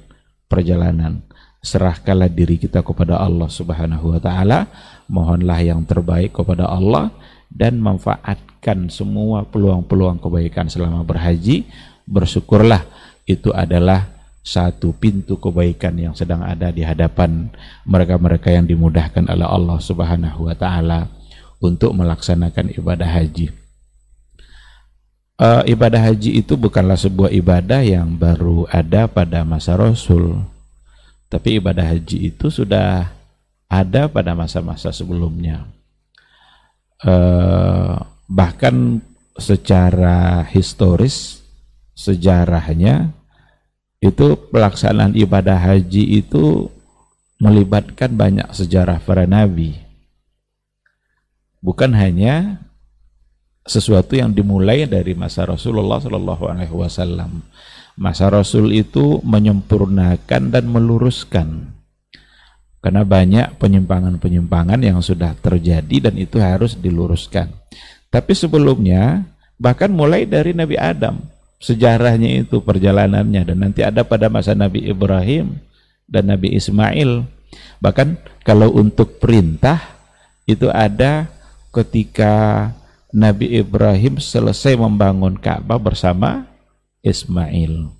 perjalanan. Serahkanlah diri kita kepada Allah Subhanahu wa taala, mohonlah yang terbaik kepada Allah dan manfaatkan semua peluang-peluang kebaikan selama berhaji. Bersyukurlah itu adalah satu pintu kebaikan yang sedang ada di hadapan mereka-mereka yang dimudahkan oleh Allah Subhanahu wa taala untuk melaksanakan ibadah haji. Uh, ibadah haji itu bukanlah sebuah ibadah yang baru ada pada masa Rasul. Tapi ibadah haji itu sudah ada pada masa-masa sebelumnya. Uh, bahkan secara historis sejarahnya itu pelaksanaan ibadah haji itu melibatkan banyak sejarah para nabi. Bukan hanya sesuatu yang dimulai dari masa Rasulullah Shallallahu Alaihi Wasallam. Masa Rasul itu menyempurnakan dan meluruskan karena banyak penyimpangan-penyimpangan yang sudah terjadi dan itu harus diluruskan. Tapi sebelumnya bahkan mulai dari Nabi Adam sejarahnya itu perjalanannya. Dan nanti ada pada masa Nabi Ibrahim dan Nabi Ismail. Bahkan kalau untuk perintah itu ada ketika Nabi Ibrahim selesai membangun Ka'bah bersama Ismail.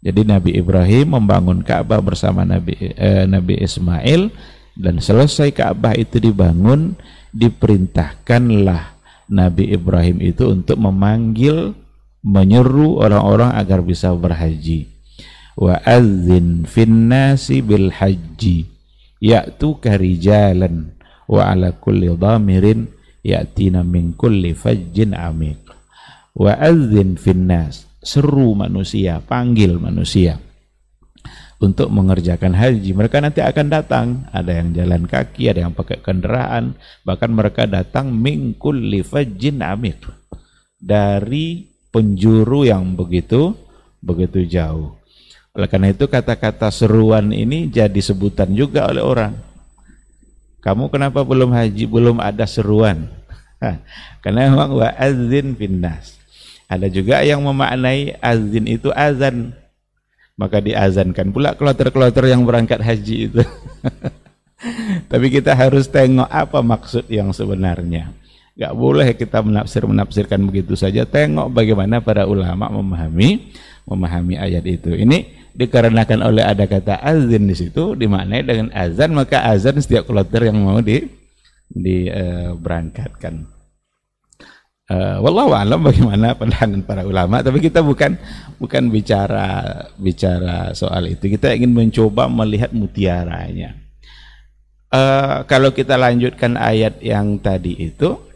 Jadi Nabi Ibrahim membangun Ka'bah bersama Nabi eh, Nabi Ismail dan selesai Ka'bah itu dibangun diperintahkanlah Nabi Ibrahim itu untuk memanggil menyeru orang-orang agar bisa berhaji. Wa adzin finnasi bil haji ya'tu karijalan wa ala kulli dhamirin ya'tina min kulli fajjin amiq. Wa adzin finnas seru manusia panggil manusia untuk mengerjakan haji. Mereka nanti akan datang ada yang jalan kaki ada yang pakai kendaraan bahkan mereka datang min kulli fajjin amiq dari penjuru yang begitu begitu jauh. Oleh karena itu kata-kata seruan ini jadi sebutan juga oleh orang. Kamu kenapa belum haji, belum ada seruan? Karena memang wa azin finnas. Ada juga yang memaknai azin itu azan. Maka diazankan pula kloter-kloter yang berangkat haji itu. Tapi kita harus tengok apa maksud yang sebenarnya. Gak boleh kita menafsir-menafsirkan begitu saja. Tengok bagaimana para ulama memahami memahami ayat itu. Ini dikarenakan oleh ada kata azan di situ dimaknai dengan azan maka azan setiap kloter yang mau di diberangkatkan. Uh, uh, wallahu alam bagaimana pandangan para ulama tapi kita bukan bukan bicara bicara soal itu kita ingin mencoba melihat mutiaranya uh, kalau kita lanjutkan ayat yang tadi itu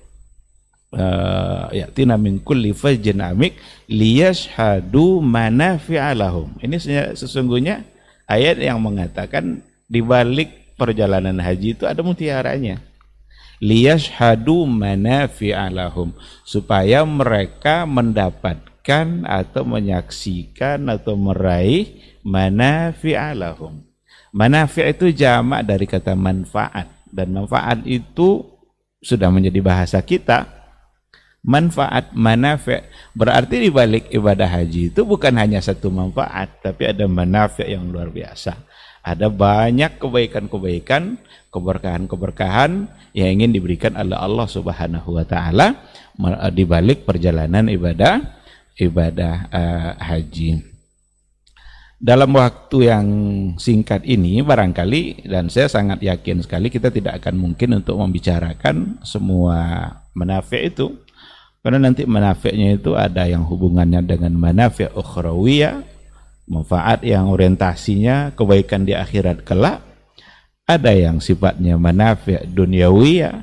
uh, yatina min kulli fajjin amik liyashhadu manafi'a. Ini sesungguhnya ayat yang mengatakan di balik perjalanan haji itu ada mutiaranya. Liyashhadu manafi'a lahum supaya mereka mendapatkan atau menyaksikan atau meraih manafi'a lahum. Manafi' itu jamak dari kata manfaat dan manfaat itu sudah menjadi bahasa kita manfaat manafi. Berarti di balik ibadah haji itu bukan hanya satu manfaat tapi ada manafi yang luar biasa. Ada banyak kebaikan-kebaikan keberkahan-keberkahan yang ingin diberikan oleh Allah Subhanahu wa taala di balik perjalanan ibadah ibadah uh, haji. Dalam waktu yang singkat ini barangkali dan saya sangat yakin sekali kita tidak akan mungkin untuk membicarakan semua manfaat itu karena nanti manafiknya itu ada yang hubungannya dengan manafik ukhrawiyah, manfaat yang orientasinya kebaikan di akhirat kelak. Ada yang sifatnya manafik duniawiyah,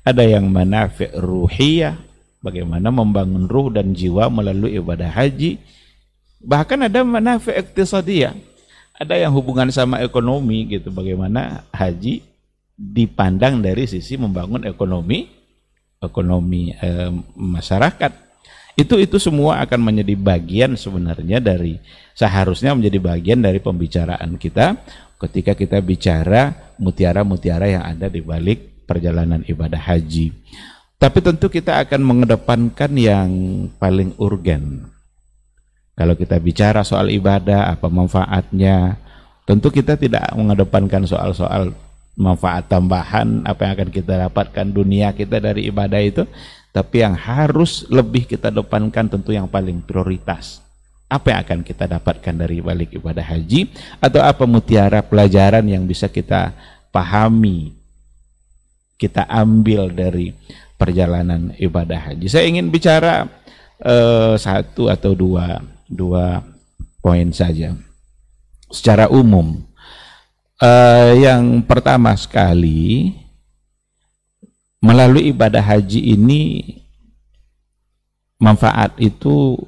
ada yang manafik ruhiyah, bagaimana membangun ruh dan jiwa melalui ibadah haji. Bahkan ada manafik iktisadiyah, ada yang hubungan sama ekonomi gitu, bagaimana haji dipandang dari sisi membangun ekonomi ekonomi eh, masyarakat itu itu semua akan menjadi bagian sebenarnya dari seharusnya menjadi bagian dari pembicaraan kita ketika kita bicara mutiara-mutiara yang ada di balik perjalanan ibadah haji. Tapi tentu kita akan mengedepankan yang paling urgen. Kalau kita bicara soal ibadah, apa manfaatnya, tentu kita tidak mengedepankan soal-soal manfaat tambahan apa yang akan kita dapatkan dunia kita dari ibadah itu tapi yang harus lebih kita depankan tentu yang paling prioritas. Apa yang akan kita dapatkan dari balik ibadah haji atau apa mutiara pelajaran yang bisa kita pahami kita ambil dari perjalanan ibadah haji? Saya ingin bicara uh, satu atau dua dua poin saja. Secara umum Uh, yang pertama sekali melalui ibadah haji ini manfaat itu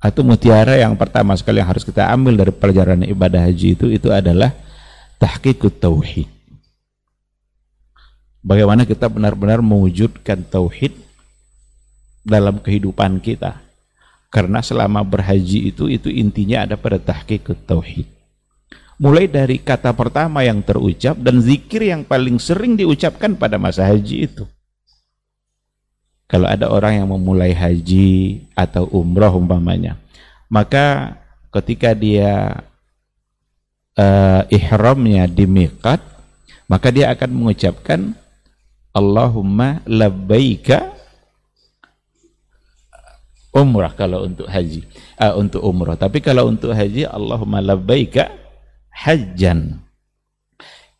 atau mutiara yang pertama sekali yang harus kita ambil dari perjalanan ibadah haji itu itu adalah tahqiqut tauhid. Bagaimana kita benar-benar mewujudkan tauhid dalam kehidupan kita. Karena selama berhaji itu itu intinya ada pada tahqiqut tauhid mulai dari kata pertama yang terucap dan zikir yang paling sering diucapkan pada masa haji itu. Kalau ada orang yang memulai haji atau umroh umpamanya, maka ketika dia uh, ihramnya di miqat, maka dia akan mengucapkan Allahumma labbaika umrah kalau untuk haji, uh, untuk umrah. Tapi kalau untuk haji Allahumma labbaika hajjan.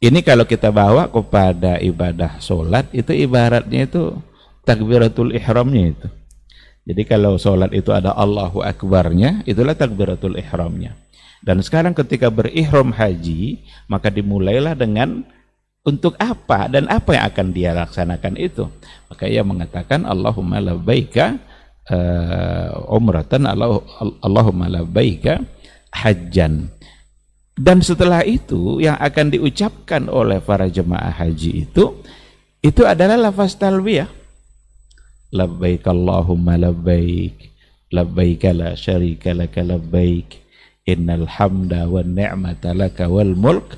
Ini kalau kita bawa kepada ibadah solat itu ibaratnya itu takbiratul ihramnya itu. Jadi kalau solat itu ada Allahu Akbarnya, itulah takbiratul ihramnya. Dan sekarang ketika berihram haji, maka dimulailah dengan untuk apa dan apa yang akan dia laksanakan itu. Maka ia mengatakan Allahumma labbaika uh, umratan Allah, Allahumma labbaika hajjan. Dan setelah itu yang akan diucapkan oleh para jemaah haji itu itu adalah lafaz talbiyah. Labbaik Allahumma labbaik. Labbaik la syarika laka labbaik. Innal hamda wa ni'mata laka wal mulk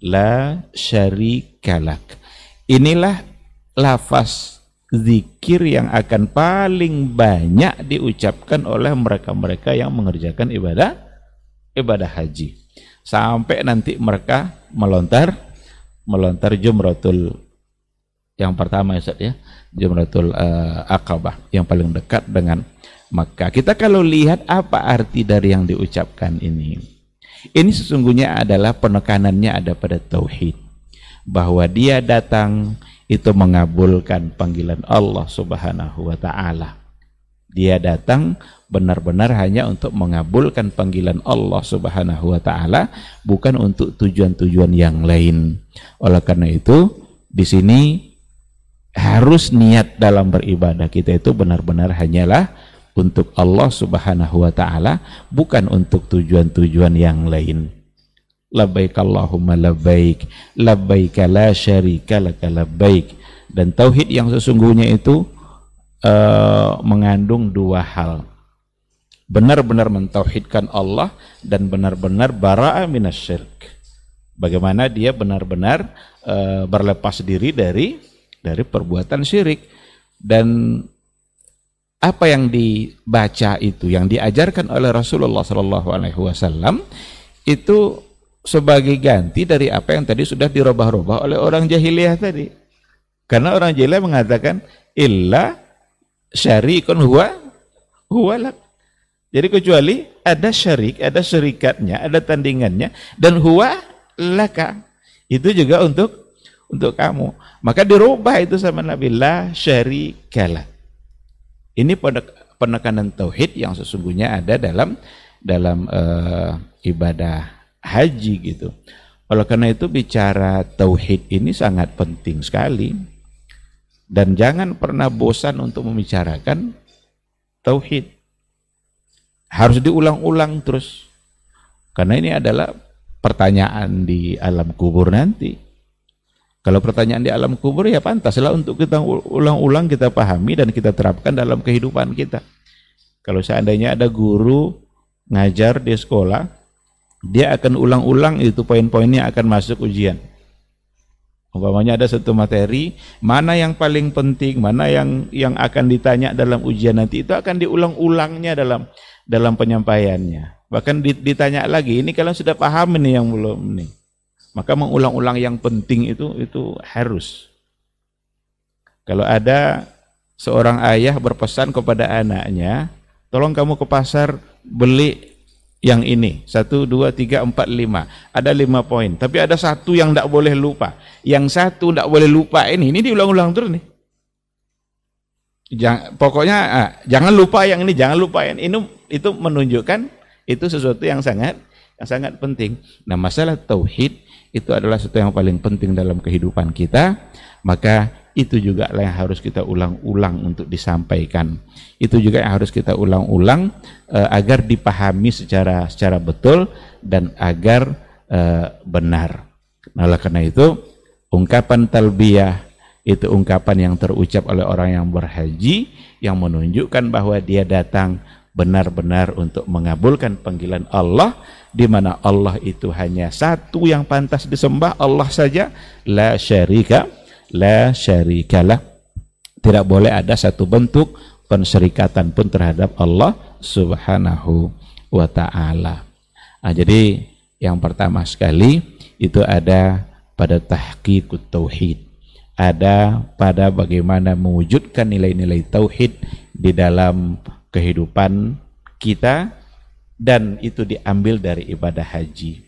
la syarika lak. Inilah lafaz zikir yang akan paling banyak diucapkan oleh mereka-mereka yang mengerjakan ibadah ibadah haji sampai nanti mereka melontar melontar jumratul yang pertama ya ya. Jumratul uh, akabah yang paling dekat dengan maka kita kalau lihat apa arti dari yang diucapkan ini? Ini sesungguhnya adalah penekanannya ada pada tauhid. Bahwa dia datang itu mengabulkan panggilan Allah Subhanahu wa taala dia datang benar-benar hanya untuk mengabulkan panggilan Allah Subhanahu wa taala, bukan untuk tujuan-tujuan yang lain. Oleh karena itu, di sini harus niat dalam beribadah kita itu benar-benar hanyalah untuk Allah Subhanahu wa taala, bukan untuk tujuan-tujuan yang lain. Labbaik Allahumma labbaik, labbaik la syarika labbaik. Dan tauhid yang sesungguhnya itu uh, mengandung dua hal. Benar-benar mentauhidkan Allah dan benar-benar bara'a minasyirk. Bagaimana dia benar-benar uh, berlepas diri dari dari perbuatan syirik. Dan apa yang dibaca itu yang diajarkan oleh Rasulullah Shallallahu Alaihi Wasallam itu sebagai ganti dari apa yang tadi sudah dirubah-rubah oleh orang jahiliyah tadi. Karena orang jahiliyah mengatakan illa syarikun huwa huwa lak jadi kecuali ada syarik ada syarikatnya ada tandingannya dan huwa laka itu juga untuk untuk kamu maka dirubah itu sama Nabi la syarikalah ini penekanan tauhid yang sesungguhnya ada dalam dalam uh, ibadah haji gitu. Oleh karena itu bicara tauhid ini sangat penting sekali. Dan jangan pernah bosan untuk membicarakan tauhid. Harus diulang-ulang terus. Karena ini adalah pertanyaan di alam kubur nanti. Kalau pertanyaan di alam kubur ya pantaslah untuk kita ulang-ulang kita pahami dan kita terapkan dalam kehidupan kita. Kalau seandainya ada guru ngajar di sekolah, dia akan ulang-ulang itu poin-poinnya akan masuk ujian. Umpamanya ada satu materi, mana yang paling penting, mana yang yang akan ditanya dalam ujian nanti itu akan diulang-ulangnya dalam dalam penyampaiannya. Bahkan ditanya lagi, ini kalian sudah paham ini yang belum nih. Maka mengulang-ulang yang penting itu itu harus. Kalau ada seorang ayah berpesan kepada anaknya, tolong kamu ke pasar beli yang ini. Satu dua tiga empat lima. Ada lima poin. Tapi ada satu yang tidak boleh lupa. Yang satu tidak boleh lupa ini ini diulang-ulang terus nih. Jangan, pokoknya ah, jangan lupa yang ini jangan lupa yang ini itu menunjukkan itu sesuatu yang sangat yang sangat penting. Nah masalah tauhid itu adalah sesuatu yang paling penting dalam kehidupan kita, maka itu juga yang harus kita ulang-ulang untuk disampaikan. Itu juga yang harus kita ulang-ulang uh, agar dipahami secara secara betul dan agar uh, benar. Nah, oleh karena itu ungkapan talbiyah itu ungkapan yang terucap oleh orang yang berhaji yang menunjukkan bahwa dia datang benar-benar untuk mengabulkan panggilan Allah di mana Allah itu hanya satu yang pantas disembah Allah saja la syarika la syarikalah tidak boleh ada satu bentuk penserikatan pun terhadap Allah Subhanahu wa taala. Nah, jadi yang pertama sekali itu ada pada tahqiqut tauhid. Ada pada bagaimana mewujudkan nilai-nilai tauhid di dalam kehidupan kita dan itu diambil dari ibadah haji.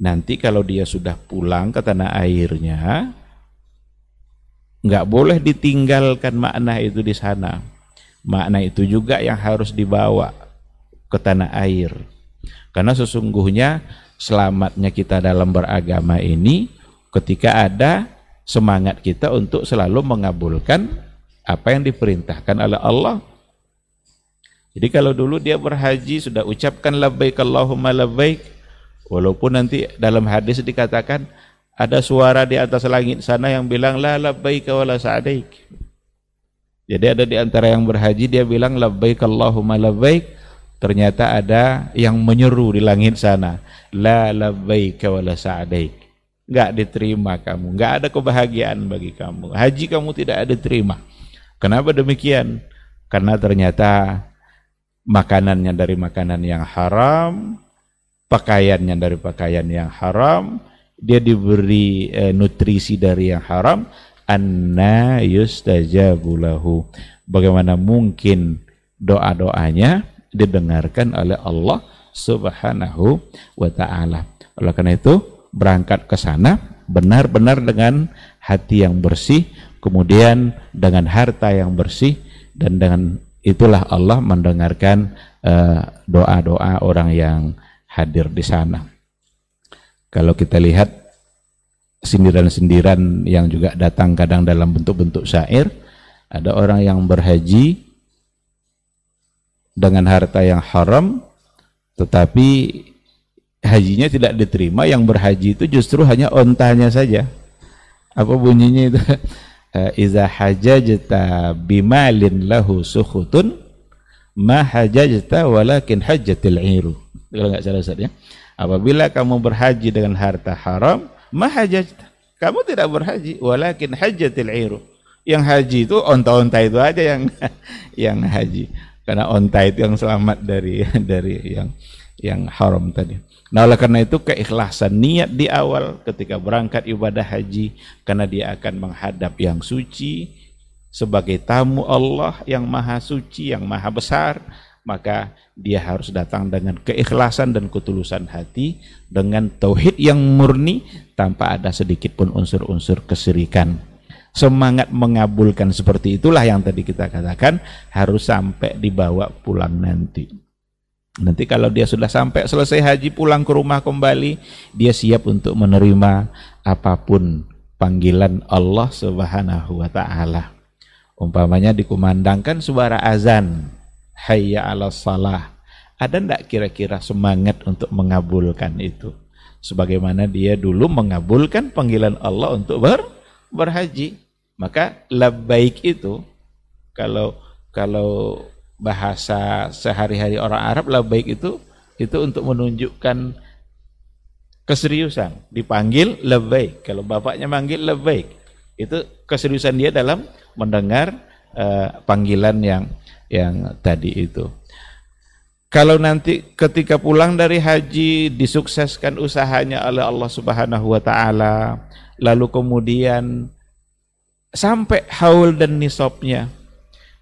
Nanti kalau dia sudah pulang ke tanah airnya, nggak boleh ditinggalkan makna itu di sana. Makna itu juga yang harus dibawa ke tanah air. Karena sesungguhnya selamatnya kita dalam beragama ini ketika ada semangat kita untuk selalu mengabulkan apa yang diperintahkan oleh Allah jadi kalau dulu dia berhaji sudah ucapkan labbaik Allahumma labbaik walaupun nanti dalam hadis dikatakan ada suara di atas langit sana yang bilang la labbaik wa la sa'daik. Jadi ada di antara yang berhaji dia bilang labbaik Allahumma labbaik ternyata ada yang menyeru di langit sana la labbaik wa la sa'daik. Enggak diterima kamu, enggak ada kebahagiaan bagi kamu. Haji kamu tidak ada terima. Kenapa demikian? Karena ternyata makanannya dari makanan yang haram, pakaiannya dari pakaian yang haram, dia diberi e, nutrisi dari yang haram, anna yustajabulahu. Bagaimana mungkin doa-doanya didengarkan oleh Allah Subhanahu wa taala. Oleh karena itu, berangkat ke sana benar-benar dengan hati yang bersih, kemudian dengan harta yang bersih dan dengan itulah Allah mendengarkan eh, doa-doa uh, orang yang hadir di sana. Kalau kita lihat sindiran-sindiran yang juga datang kadang dalam bentuk-bentuk syair, ada orang yang berhaji dengan harta yang haram, tetapi hajinya tidak diterima, yang berhaji itu justru hanya ontanya saja. Apa bunyinya itu? Eh, iza hajajta bimalin lahu sukhutun ma hajajta walakin hajjatil iru kalau enggak salah Ustaz ya apabila kamu berhaji dengan harta haram ma hajajta kamu tidak berhaji walakin hajjatil iru yang haji itu onta-onta itu aja yang yang haji. Karena onta itu yang selamat dari dari yang yang haram tadi. Nah oleh karena itu keikhlasan niat di awal ketika berangkat ibadah haji karena dia akan menghadap yang suci sebagai tamu Allah yang maha suci, yang maha besar, maka dia harus datang dengan keikhlasan dan ketulusan hati dengan tauhid yang murni tanpa ada sedikit pun unsur-unsur kesirikan. Semangat mengabulkan seperti itulah yang tadi kita katakan harus sampai dibawa pulang nanti. Nanti kalau dia sudah sampai selesai haji pulang ke rumah kembali, dia siap untuk menerima apa pun panggilan Allah Subhanahu wa taala. Umpamanya dikumandangkan suara azan, hayya 'ala salah. Ada ndak kira-kira semangat untuk mengabulkan itu? Sebagaimana dia dulu mengabulkan panggilan Allah untuk ber, berhaji. Maka labbaik itu kalau kalau bahasa sehari-hari orang Arab lah baik itu itu untuk menunjukkan keseriusan dipanggil lebih kalau bapaknya manggil lebih itu keseriusan dia dalam mendengar uh, panggilan yang yang tadi itu kalau nanti ketika pulang dari haji disukseskan usahanya oleh Allah Subhanahu wa taala lalu kemudian sampai haul dan nisabnya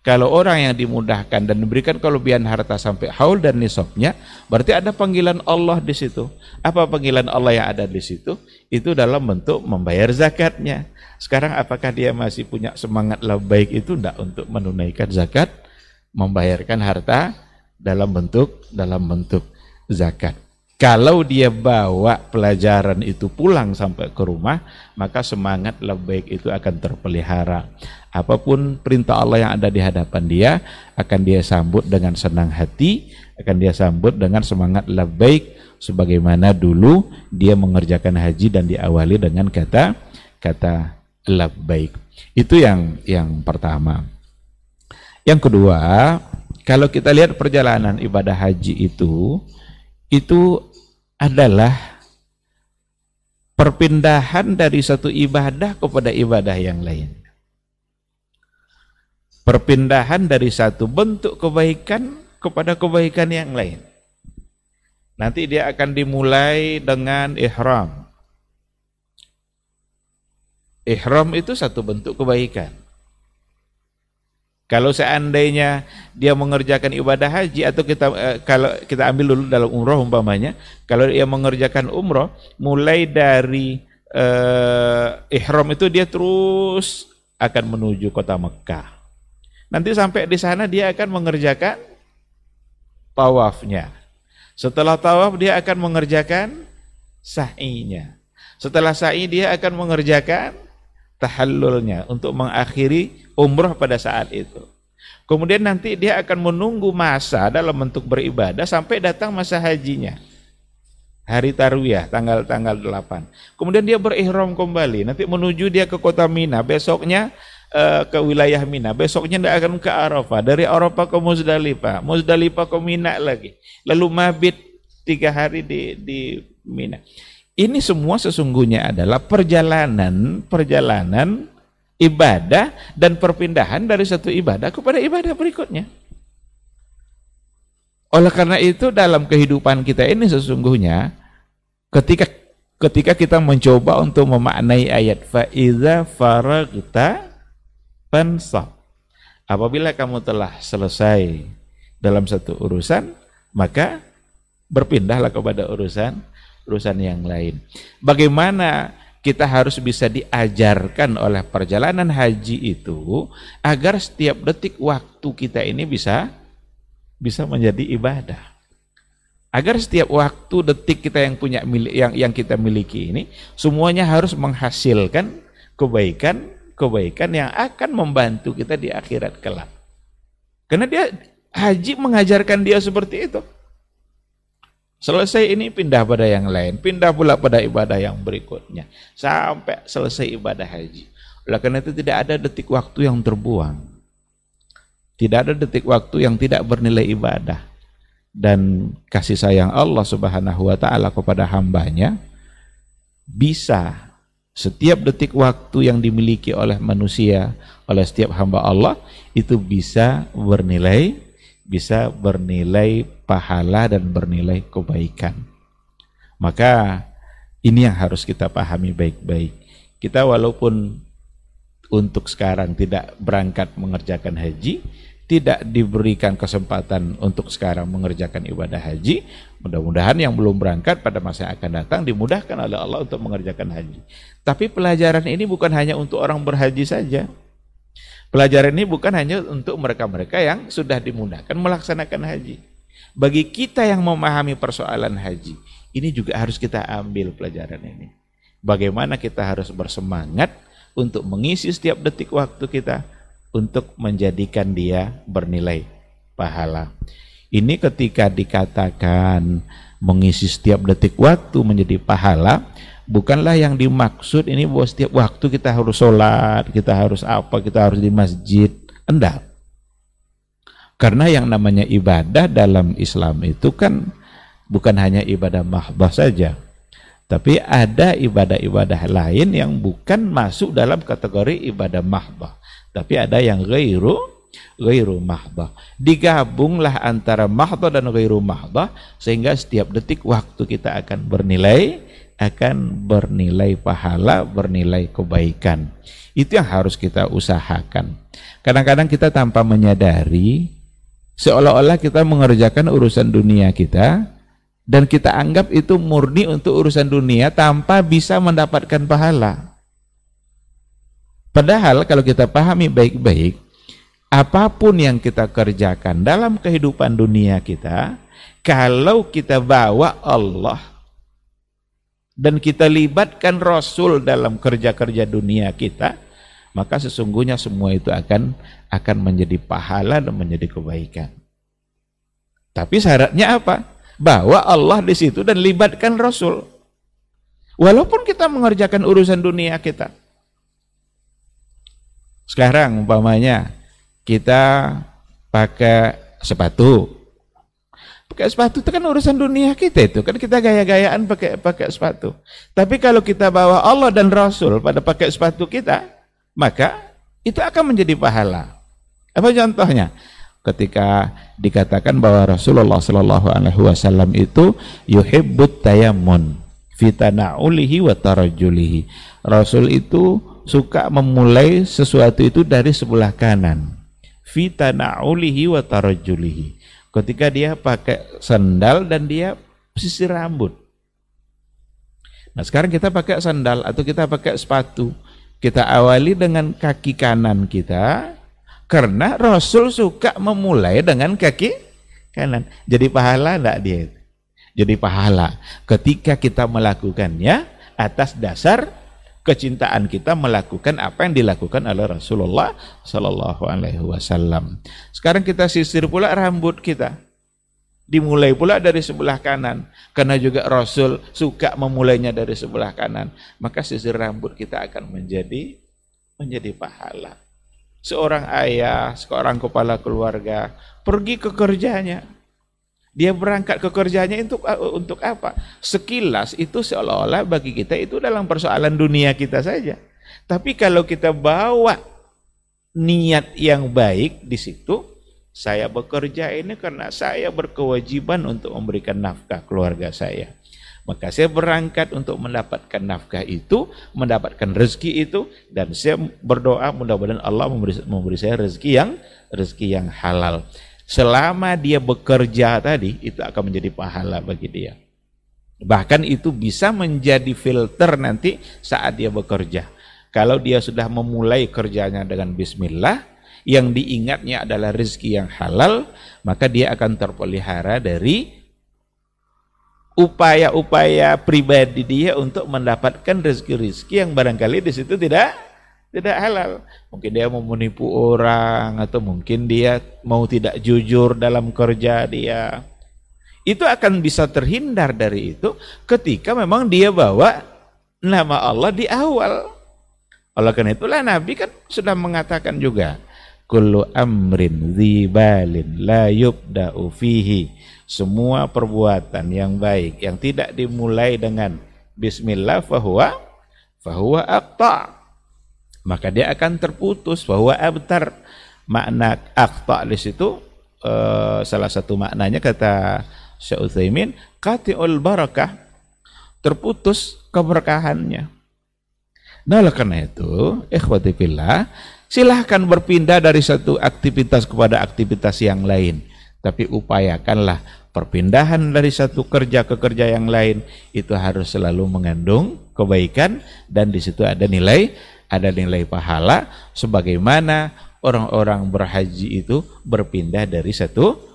kalau orang yang dimudahkan dan diberikan kelebihan harta sampai haul dan nisabnya, berarti ada panggilan Allah di situ. Apa panggilan Allah yang ada di situ? Itu dalam bentuk membayar zakatnya. Sekarang apakah dia masih punya semangat lebih baik itu tidak untuk menunaikan zakat, membayarkan harta dalam bentuk dalam bentuk zakat. Kalau dia bawa pelajaran itu pulang sampai ke rumah, maka semangat lebih baik itu akan terpelihara. Apa pun perintah Allah yang ada di hadapan dia, akan dia sambut dengan senang hati, akan dia sambut dengan semangat labbaik sebagaimana dulu dia mengerjakan haji dan diawali dengan kata kata labbaik. Itu yang yang pertama. Yang kedua, kalau kita lihat perjalanan ibadah haji itu itu adalah perpindahan dari satu ibadah kepada ibadah yang lain perpindahan dari satu bentuk kebaikan kepada kebaikan yang lain. Nanti dia akan dimulai dengan ihram. Ihram itu satu bentuk kebaikan. Kalau seandainya dia mengerjakan ibadah haji atau kita eh, kalau kita ambil dulu dalam umroh umpamanya, kalau dia mengerjakan umroh mulai dari eh, ihram itu dia terus akan menuju kota Mekah. Nanti sampai di sana dia akan mengerjakan tawafnya. Setelah tawaf dia akan mengerjakan sa'inya. Setelah sa'i dia akan mengerjakan tahallulnya untuk mengakhiri umrah pada saat itu. Kemudian nanti dia akan menunggu masa dalam bentuk beribadah sampai datang masa hajinya. Hari Tarwiyah tanggal-tanggal 8. Kemudian dia berihram kembali. Nanti menuju dia ke kota Mina. Besoknya uh, ke wilayah Mina. Besoknya tidak akan ke Arafah. Dari Arafah ke Muzdalifah. Muzdalifah ke Mina lagi. Lalu mabit tiga hari di, di Mina. Ini semua sesungguhnya adalah perjalanan perjalanan ibadah dan perpindahan dari satu ibadah kepada ibadah berikutnya. Oleh karena itu dalam kehidupan kita ini sesungguhnya ketika ketika kita mencoba untuk memaknai ayat faiza faragta fansab. Apabila kamu telah selesai dalam satu urusan, maka berpindahlah kepada urusan urusan yang lain. Bagaimana kita harus bisa diajarkan oleh perjalanan haji itu agar setiap detik waktu kita ini bisa bisa menjadi ibadah. Agar setiap waktu detik kita yang punya milik yang yang kita miliki ini semuanya harus menghasilkan kebaikan kebaikan yang akan membantu kita di akhirat kelak. Karena dia haji mengajarkan dia seperti itu. Selesai ini pindah pada yang lain, pindah pula pada ibadah yang berikutnya sampai selesai ibadah haji. Oleh karena itu tidak ada detik waktu yang terbuang. Tidak ada detik waktu yang tidak bernilai ibadah. Dan kasih sayang Allah Subhanahu wa taala kepada hambanya bisa Setiap detik waktu yang dimiliki oleh manusia, oleh setiap hamba Allah itu bisa bernilai bisa bernilai pahala dan bernilai kebaikan. Maka ini yang harus kita pahami baik-baik. Kita walaupun untuk sekarang tidak berangkat mengerjakan haji, tidak diberikan kesempatan untuk sekarang mengerjakan ibadah haji, mudah-mudahan yang belum berangkat pada masa yang akan datang dimudahkan oleh Allah untuk mengerjakan haji. Tapi pelajaran ini bukan hanya untuk orang berhaji saja. Pelajaran ini bukan hanya untuk mereka-mereka yang sudah dimudahkan melaksanakan haji. Bagi kita yang memahami persoalan haji, ini juga harus kita ambil pelajaran ini. Bagaimana kita harus bersemangat untuk mengisi setiap detik waktu kita untuk menjadikan dia bernilai pahala. Ini ketika dikatakan mengisi setiap detik waktu menjadi pahala, bukanlah yang dimaksud ini bahwa setiap waktu kita harus sholat, kita harus apa, kita harus di masjid. Enggak. Karena yang namanya ibadah dalam Islam itu kan bukan hanya ibadah mahbah saja. Tapi ada ibadah-ibadah lain yang bukan masuk dalam kategori ibadah mahbah. Tapi ada yang ghairu ghairu mahdah. Digabunglah antara mahdah dan ghairu mahdah sehingga setiap detik waktu kita akan bernilai akan bernilai pahala, bernilai kebaikan. Itu yang harus kita usahakan. Kadang-kadang kita tanpa menyadari seolah-olah kita mengerjakan urusan dunia kita dan kita anggap itu murni untuk urusan dunia tanpa bisa mendapatkan pahala. Padahal kalau kita pahami baik-baik, apa pun yang kita kerjakan dalam kehidupan dunia kita, kalau kita bawa Allah dan kita libatkan Rasul dalam kerja-kerja dunia kita, maka sesungguhnya semua itu akan akan menjadi pahala dan menjadi kebaikan. Tapi syaratnya apa? Bawa Allah di situ dan libatkan Rasul. Walaupun kita mengerjakan urusan dunia kita, sekarang umpamanya kita pakai sepatu. Pakai sepatu itu kan urusan dunia kita itu. Kan kita gaya-gayaan pakai pakai sepatu. Tapi kalau kita bawa Allah dan Rasul pada pakai sepatu kita, maka itu akan menjadi pahala. Apa contohnya? Ketika dikatakan bahwa Rasulullah Shallallahu Alaihi Wasallam itu yuhibbut tayamun fitanaulihi wa tarajulihi. Rasul itu suka memulai sesuatu itu dari sebelah kanan. Fita na'ulihi wa tarajulihi. Ketika dia pakai sandal dan dia sisir rambut. Nah sekarang kita pakai sandal atau kita pakai sepatu. Kita awali dengan kaki kanan kita. Karena Rasul suka memulai dengan kaki kanan. Jadi pahala enggak dia? Jadi pahala. Ketika kita melakukannya atas dasar kecintaan kita melakukan apa yang dilakukan oleh Rasulullah Sallallahu Alaihi Wasallam. Sekarang kita sisir pula rambut kita, dimulai pula dari sebelah kanan, karena juga Rasul suka memulainya dari sebelah kanan, maka sisir rambut kita akan menjadi menjadi pahala. Seorang ayah, seorang kepala keluarga pergi ke kerjanya, dia berangkat ke kerjanya untuk uh, untuk apa? Sekilas itu seolah-olah bagi kita itu dalam persoalan dunia kita saja. Tapi kalau kita bawa niat yang baik di situ, saya bekerja ini karena saya berkewajiban untuk memberikan nafkah keluarga saya. Maka saya berangkat untuk mendapatkan nafkah itu, mendapatkan rezeki itu, dan saya berdoa mudah-mudahan Allah memberi, memberi saya rezeki yang rezeki yang halal. Selama dia bekerja tadi, itu akan menjadi pahala bagi dia. Bahkan itu bisa menjadi filter nanti saat dia bekerja. Kalau dia sudah memulai kerjanya dengan bismillah, yang diingatnya adalah rezeki yang halal, maka dia akan terpelihara dari upaya-upaya pribadi dia untuk mendapatkan rezeki-rezeki yang barangkali di situ tidak tidak halal. Mungkin dia mau menipu orang atau mungkin dia mau tidak jujur dalam kerja dia. Itu akan bisa terhindar dari itu ketika memang dia bawa nama Allah di awal. Oleh karena itulah Nabi kan sudah mengatakan juga kullu amrin zibalin la yubda'u fihi semua perbuatan yang baik yang tidak dimulai dengan bismillah fahuwa fahuwa aqta maka dia akan terputus. Bahwa abtar. Makna aqta di situ uh, salah satu maknanya kata Syekh Utsaimin qati'ul barakah terputus keberkahannya. Nah oleh karena itu ikhwati fillah silahkan berpindah dari satu aktivitas kepada aktivitas yang lain. Tapi upayakanlah perpindahan dari satu kerja ke kerja yang lain itu harus selalu mengandung kebaikan dan di situ ada nilai ada nilai pahala sebagaimana orang-orang berhaji itu berpindah dari satu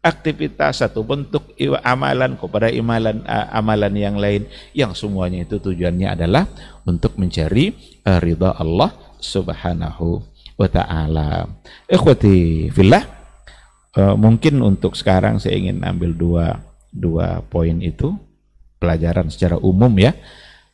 aktivitas satu bentuk amalan kepada amalan amalan yang lain yang semuanya itu tujuannya adalah untuk mencari uh, ridha Allah Subhanahu wa taala. Ikhwati fillah uh, mungkin untuk sekarang saya ingin ambil dua dua poin itu pelajaran secara umum ya.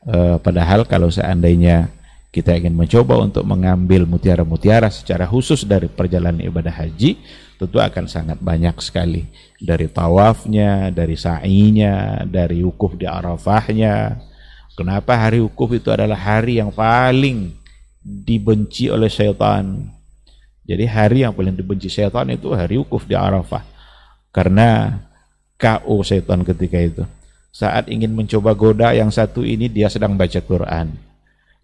Uh, padahal kalau seandainya kita ingin mencoba untuk mengambil mutiara-mutiara secara khusus dari perjalanan ibadah haji, tentu akan sangat banyak sekali. Dari tawafnya, dari sa'inya, dari wukuf di Arafahnya. Kenapa hari wukuf itu adalah hari yang paling dibenci oleh syaitan. Jadi hari yang paling dibenci syaitan itu hari wukuf di Arafah. Karena KO syaitan ketika itu. Saat ingin mencoba goda yang satu ini dia sedang baca Quran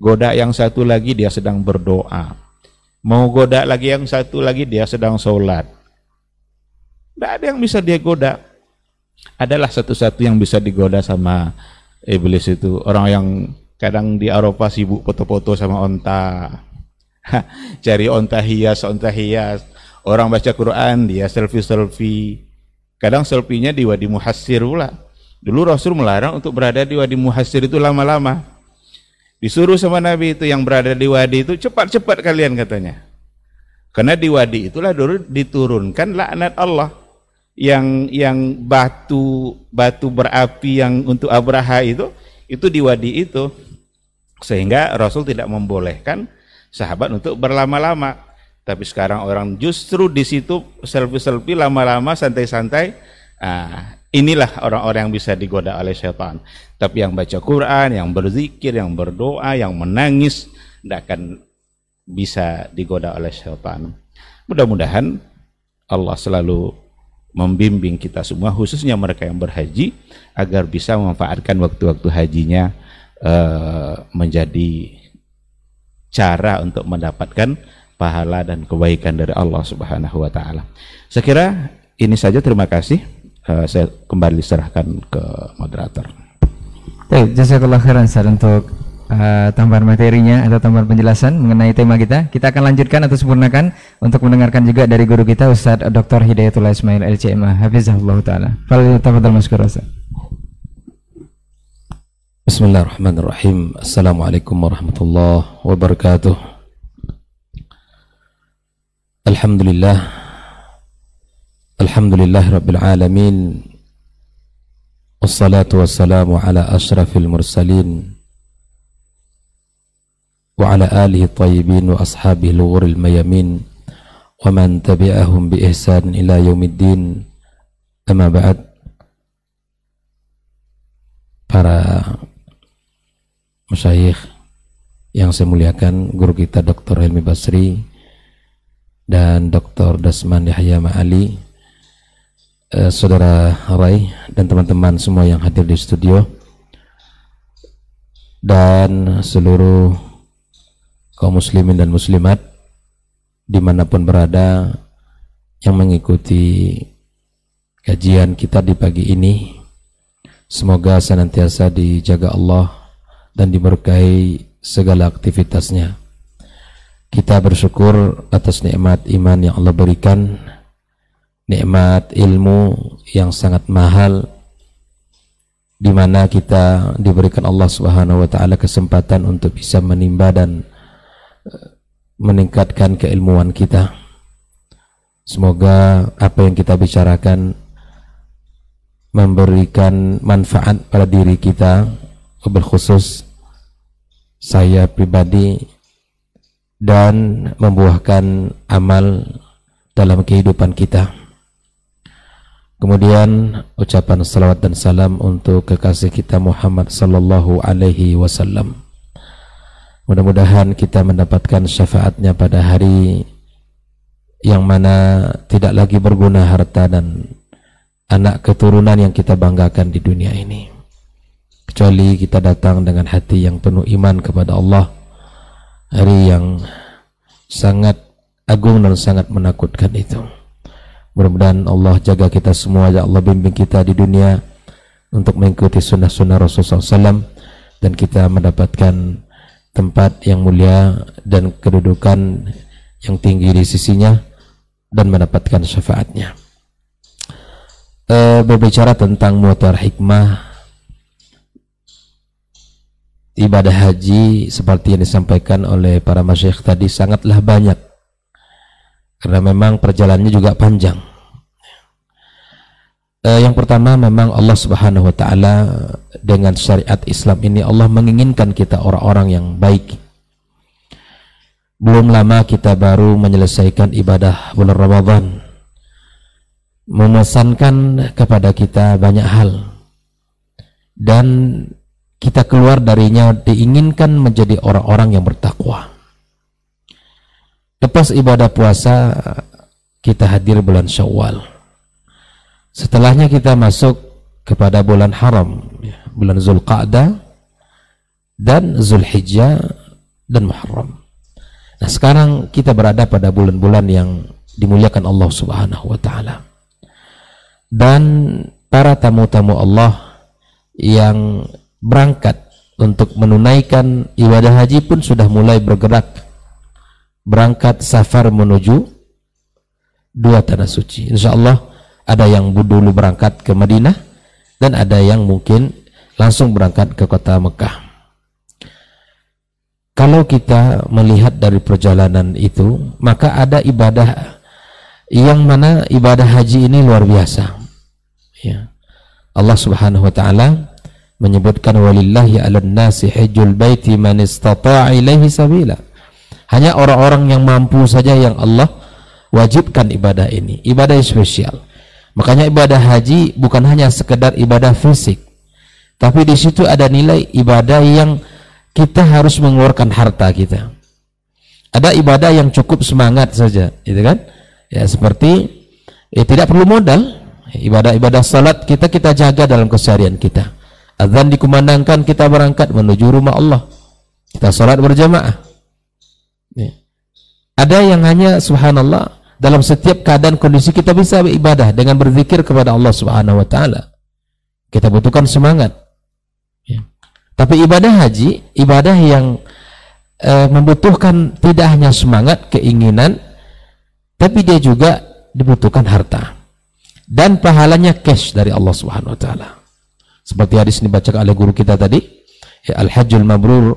Goda yang satu lagi dia sedang berdoa. Mau goda lagi yang satu lagi dia sedang sholat. Tidak ada yang bisa dia goda. Adalah satu-satu yang bisa digoda sama iblis itu. Orang yang kadang di Eropa sibuk foto-foto sama onta. Cari onta hias, onta hias. Orang baca Quran, dia selfie-selfie. Kadang selfie-nya di Wadi Muhassir pula. Dulu Rasul melarang untuk berada di Wadi Muhassir itu lama-lama. Disuruh sama Nabi itu yang berada di wadi itu cepat-cepat kalian katanya. Karena di wadi itulah dulu diturunkan laknat Allah yang yang batu batu berapi yang untuk Abraha itu itu di wadi itu sehingga Rasul tidak membolehkan sahabat untuk berlama-lama. Tapi sekarang orang justru di situ selfie-selfie lama-lama santai-santai. Ah, Inilah orang-orang yang bisa digoda oleh setan. Tapi yang baca Quran, yang berzikir, yang berdoa, yang menangis, tidak akan bisa digoda oleh setan. Mudah-mudahan Allah selalu membimbing kita semua, khususnya mereka yang berhaji, agar bisa memanfaatkan waktu-waktu hajinya uh, menjadi cara untuk mendapatkan pahala dan kebaikan dari Allah Subhanahu wa taala. Saya kira ini saja terima kasih uh, saya kembali serahkan ke moderator. Baik, jazakallah khairan Ustaz untuk uh, tambahan materinya atau tambahan penjelasan mengenai tema kita. Kita akan lanjutkan atau sempurnakan untuk mendengarkan juga dari guru kita Ustaz Dr. Hidayatullah Ismail LCMA Hafizahullah taala. Tafadhal maskur Ustaz. Bismillahirrahmanirrahim. Assalamualaikum warahmatullahi wabarakatuh. Alhamdulillah Alhamdulillah Rabbil Alamin Wassalatu wassalamu ala ashrafil mursalin Wa ala alihi tayyibin wa ashabihi lughuril mayamin Wa man tabi'ahum bi ihsan ila yaumiddin Para Masyayikh yang saya muliakan guru kita Dr. Helmi Basri dan Dr. Dasman Yahya Ma'ali eh, saudara Rai dan teman-teman semua yang hadir di studio dan seluruh kaum muslimin dan muslimat di mana pun berada yang mengikuti kajian kita di pagi ini. Semoga senantiasa dijaga Allah dan diberkahi segala aktivitasnya. Kita bersyukur atas nikmat iman yang Allah berikan nikmat ilmu yang sangat mahal di mana kita diberikan Allah Subhanahu wa taala kesempatan untuk bisa menimba dan eh, meningkatkan keilmuan kita. Semoga apa yang kita bicarakan memberikan manfaat pada diri kita, khusus saya pribadi dan membuahkan amal dalam kehidupan kita. Kemudian ucapan salawat dan salam untuk kekasih kita Muhammad sallallahu alaihi wasallam. Mudah-mudahan kita mendapatkan syafaatnya pada hari yang mana tidak lagi berguna harta dan anak keturunan yang kita banggakan di dunia ini. Kecuali kita datang dengan hati yang penuh iman kepada Allah. Hari yang sangat agung dan sangat menakutkan itu. Mudah-mudahan Allah jaga kita semua, ya Allah bimbing kita di dunia untuk mengikuti sunnah-sunnah Rasulullah SAW dan kita mendapatkan tempat yang mulia dan kedudukan yang tinggi di sisinya dan mendapatkan syafaatnya. E, berbicara tentang muatar hikmah ibadah haji seperti yang disampaikan oleh para masyayikh tadi sangatlah banyak karena memang perjalanannya juga panjang. E, yang pertama memang Allah Subhanahu wa taala dengan syariat Islam ini Allah menginginkan kita orang-orang yang baik belum lama kita baru menyelesaikan ibadah bulan Ramadan. Memesankan kepada kita banyak hal. Dan kita keluar darinya diinginkan menjadi orang-orang yang bertakwa. Lepas ibadah puasa, kita hadir bulan Syawal. Setelahnya kita masuk kepada bulan haram, bulan Zulqa'dah dan Zulhijjah dan Muharram. Nah, sekarang kita berada pada bulan-bulan yang dimuliakan Allah Subhanahu wa taala. Dan para tamu-tamu Allah yang berangkat untuk menunaikan ibadah haji pun sudah mulai bergerak berangkat safar menuju dua tanah suci. Insya Allah ada yang dulu berangkat ke Madinah dan ada yang mungkin langsung berangkat ke kota Mekah. Kalau kita melihat dari perjalanan itu, maka ada ibadah yang mana ibadah haji ini luar biasa. Ya. Allah Subhanahu wa taala menyebutkan walillahi 'alan nasi hajjul baiti man istata'a ilaihi sabila. Hanya orang-orang yang mampu saja yang Allah wajibkan ibadah ini, ibadah yang spesial. Makanya ibadah haji bukan hanya sekedar ibadah fisik, tapi di situ ada nilai ibadah yang kita harus mengeluarkan harta kita. Ada ibadah yang cukup semangat saja, gitu kan? Ya seperti eh, tidak perlu modal. Ibadah-ibadah salat kita kita jaga dalam keseharian kita. Azan dikumandangkan kita berangkat menuju rumah Allah. Kita salat berjamaah. Ya. Ada yang hanya subhanallah dalam setiap keadaan kondisi kita bisa beribadah dengan berzikir kepada Allah Subhanahu wa taala. Kita butuhkan semangat. Tapi ibadah haji, ibadah yang e, membutuhkan tidak hanya semangat, keinginan, tapi dia juga dibutuhkan harta. Dan pahalanya cash dari Allah Subhanahu wa taala. Seperti hadis ini dibacakan oleh guru kita tadi, ya al-hajjul mabrur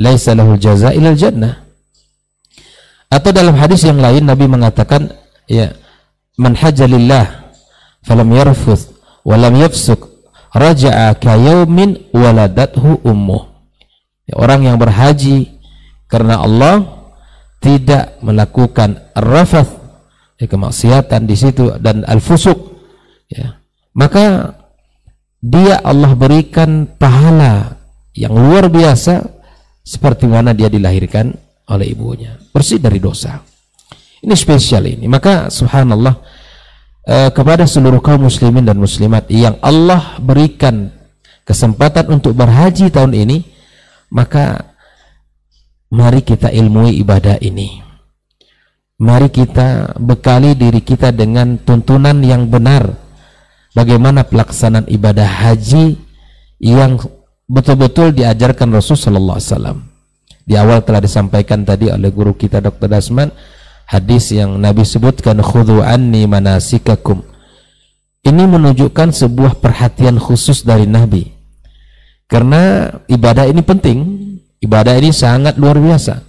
laisa lahul jaza ilal jannah. Atau dalam hadis yang lain Nabi mengatakan, ya man hajjalillah falam yarfuth wa lam yafsuk raja'a kayaumin waladathu ummuh. Ya, orang yang berhaji karena Allah tidak melakukan rafath ya, kemaksiatan di situ dan al-fusuk ya. Maka dia Allah berikan pahala yang luar biasa seperti mana dia dilahirkan oleh ibunya, bersih dari dosa. Ini spesial ini. Maka subhanallah eh, kepada seluruh kaum muslimin dan muslimat yang Allah berikan kesempatan untuk berhaji tahun ini maka mari kita ilmui ibadah ini mari kita bekali diri kita dengan tuntunan yang benar bagaimana pelaksanaan ibadah haji yang betul-betul diajarkan Rasul sallallahu alaihi wasallam di awal telah disampaikan tadi oleh guru kita Dr. Dasman hadis yang Nabi sebutkan khudhu anni manasikakum. Ini menunjukkan sebuah perhatian khusus dari Nabi. Karena ibadah ini penting ibadah ini sangat luar biasa.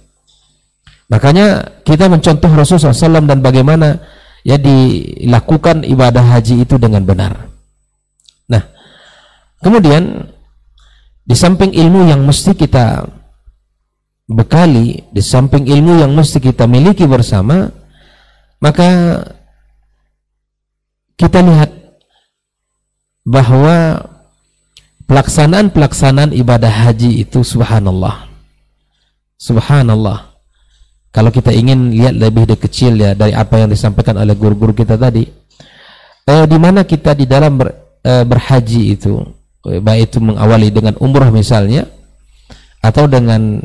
Makanya kita mencontoh Rasulullah SAW dan bagaimana ya dilakukan ibadah haji itu dengan benar. Nah kemudian di samping ilmu yang mesti kita bekali di samping ilmu yang mesti kita miliki bersama maka kita lihat bahwa pelaksanaan-pelaksanaan ibadah haji itu subhanallah Subhanallah. Kalau kita ingin lihat lebih dari kecil ya dari apa yang disampaikan oleh guru-guru kita tadi, eh, di mana kita di dalam ber, eh, berhaji itu, eh, baik itu mengawali dengan umrah misalnya, atau dengan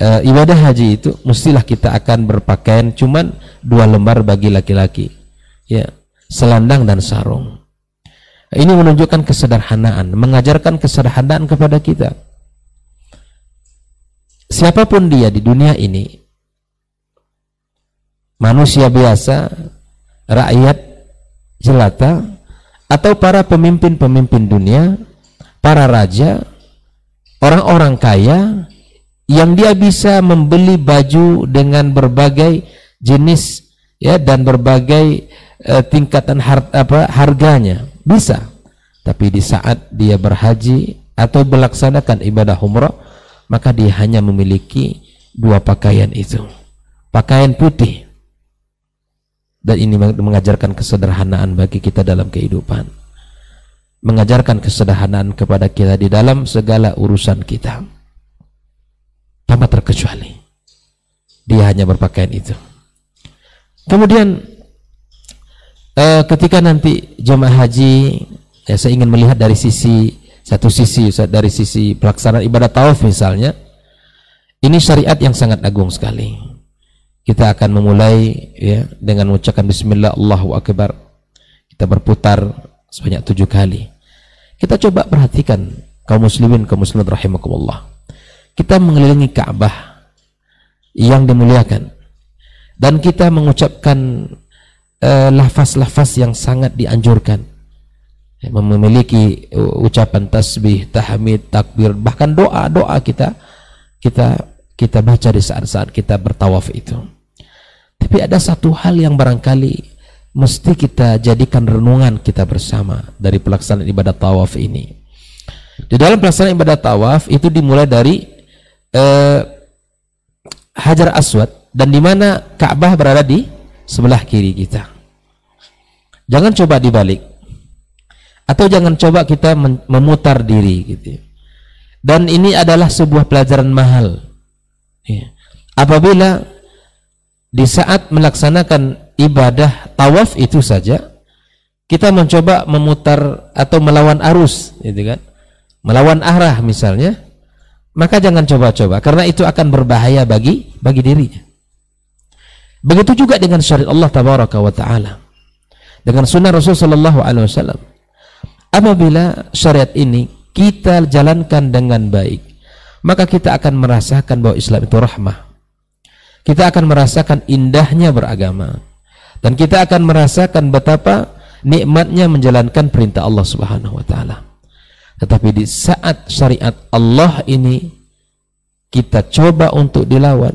eh, ibadah haji itu, mestilah kita akan berpakaian cuman dua lembar bagi laki-laki, ya, selendang dan sarung. Ini menunjukkan kesederhanaan, mengajarkan kesederhanaan kepada kita. Siapa pun dia di dunia ini, manusia biasa, rakyat jelata, atau para pemimpin-pemimpin dunia, para raja, orang-orang kaya, yang dia bisa membeli baju dengan berbagai jenis ya dan berbagai uh, tingkatan har apa harganya. Bisa. Tapi di saat dia berhaji atau melaksanakan ibadah umrah maka dia hanya memiliki dua pakaian itu. Pakaian putih. Dan ini mengajarkan kesederhanaan bagi kita dalam kehidupan. Mengajarkan kesederhanaan kepada kita di dalam segala urusan kita tanpa terkecuali. Dia hanya berpakaian itu. Kemudian eh, ketika nanti jemaah haji ya saya ingin melihat dari sisi satu sisi dari sisi pelaksanaan ibadah tawaf misalnya ini syariat yang sangat agung sekali. Kita akan memulai ya dengan mengucapkan bismillah Allahu akbar. Kita berputar sebanyak tujuh kali. Kita coba perhatikan kaum muslimin kaum muslimat rahimakumullah kita mengelilingi Ka'bah yang dimuliakan. Dan kita mengucapkan uh, lafaz-lafaz yang sangat dianjurkan. Ya, memiliki uh, ucapan tasbih, tahmid, takbir bahkan doa-doa kita kita kita baca di saat-saat kita bertawaf itu. Tapi ada satu hal yang barangkali mesti kita jadikan renungan kita bersama dari pelaksanaan ibadah tawaf ini. Di dalam pelaksanaan ibadah tawaf itu dimulai dari eh, Hajar Aswad dan di mana Ka'bah berada di sebelah kiri kita. Jangan coba dibalik. Atau jangan coba kita memutar diri gitu. Dan ini adalah sebuah pelajaran mahal. Ya. Apabila di saat melaksanakan ibadah tawaf itu saja kita mencoba memutar atau melawan arus gitu kan melawan arah misalnya maka jangan coba-coba karena itu akan berbahaya bagi bagi dirinya. Begitu juga dengan syariat Allah tabaraka wa taala. Dengan sunnah Rasul sallallahu alaihi wasallam. Apabila syariat ini kita jalankan dengan baik, maka kita akan merasakan bahwa Islam itu rahmah. Kita akan merasakan indahnya beragama dan kita akan merasakan betapa nikmatnya menjalankan perintah Allah Subhanahu wa taala. Tetapi di saat syariat Allah ini kita coba untuk dilawan,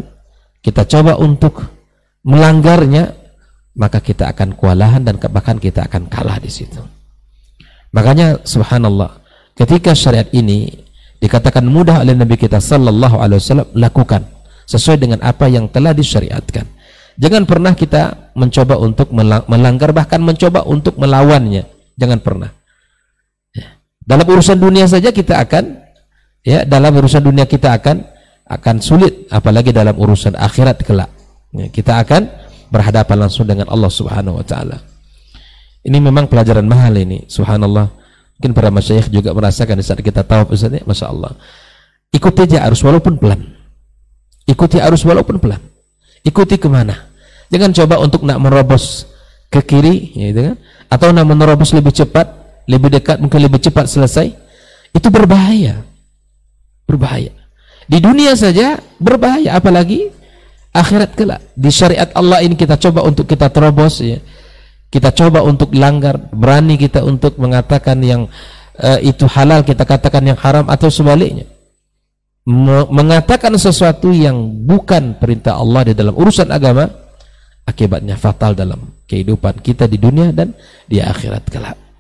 kita coba untuk melanggarnya, maka kita akan kewalahan dan bahkan kita akan kalah di situ. Makanya subhanallah, ketika syariat ini dikatakan mudah oleh Nabi kita sallallahu alaihi wasallam lakukan sesuai dengan apa yang telah disyariatkan. Jangan pernah kita mencoba untuk melanggar bahkan mencoba untuk melawannya. Jangan pernah. Dalam urusan dunia saja kita akan ya dalam urusan dunia kita akan akan sulit apalagi dalam urusan akhirat kelak. Ya, kita akan berhadapan langsung dengan Allah Subhanahu wa taala. Ini memang pelajaran mahal ini, subhanallah. Mungkin para masyayikh juga merasakan di saat kita tahu Ustaz ya, Masya Allah. Ikuti aja arus walaupun pelan. Ikuti arus walaupun pelan. Ikuti ke mana? Jangan coba untuk nak merobos ke kiri, ya, gitu kan? Atau nak menerobos lebih cepat lebih dekat mungkin lebih cepat selesai. Itu berbahaya. Berbahaya. Di dunia saja berbahaya. Apalagi akhirat kelak. Di syariat Allah ini kita coba untuk kita terobos ya. Kita coba untuk langgar. Berani kita untuk mengatakan yang uh, itu halal kita katakan yang haram atau sebaliknya. Mengatakan sesuatu yang bukan perintah Allah di dalam urusan agama akibatnya fatal dalam kehidupan kita di dunia dan di akhirat kelak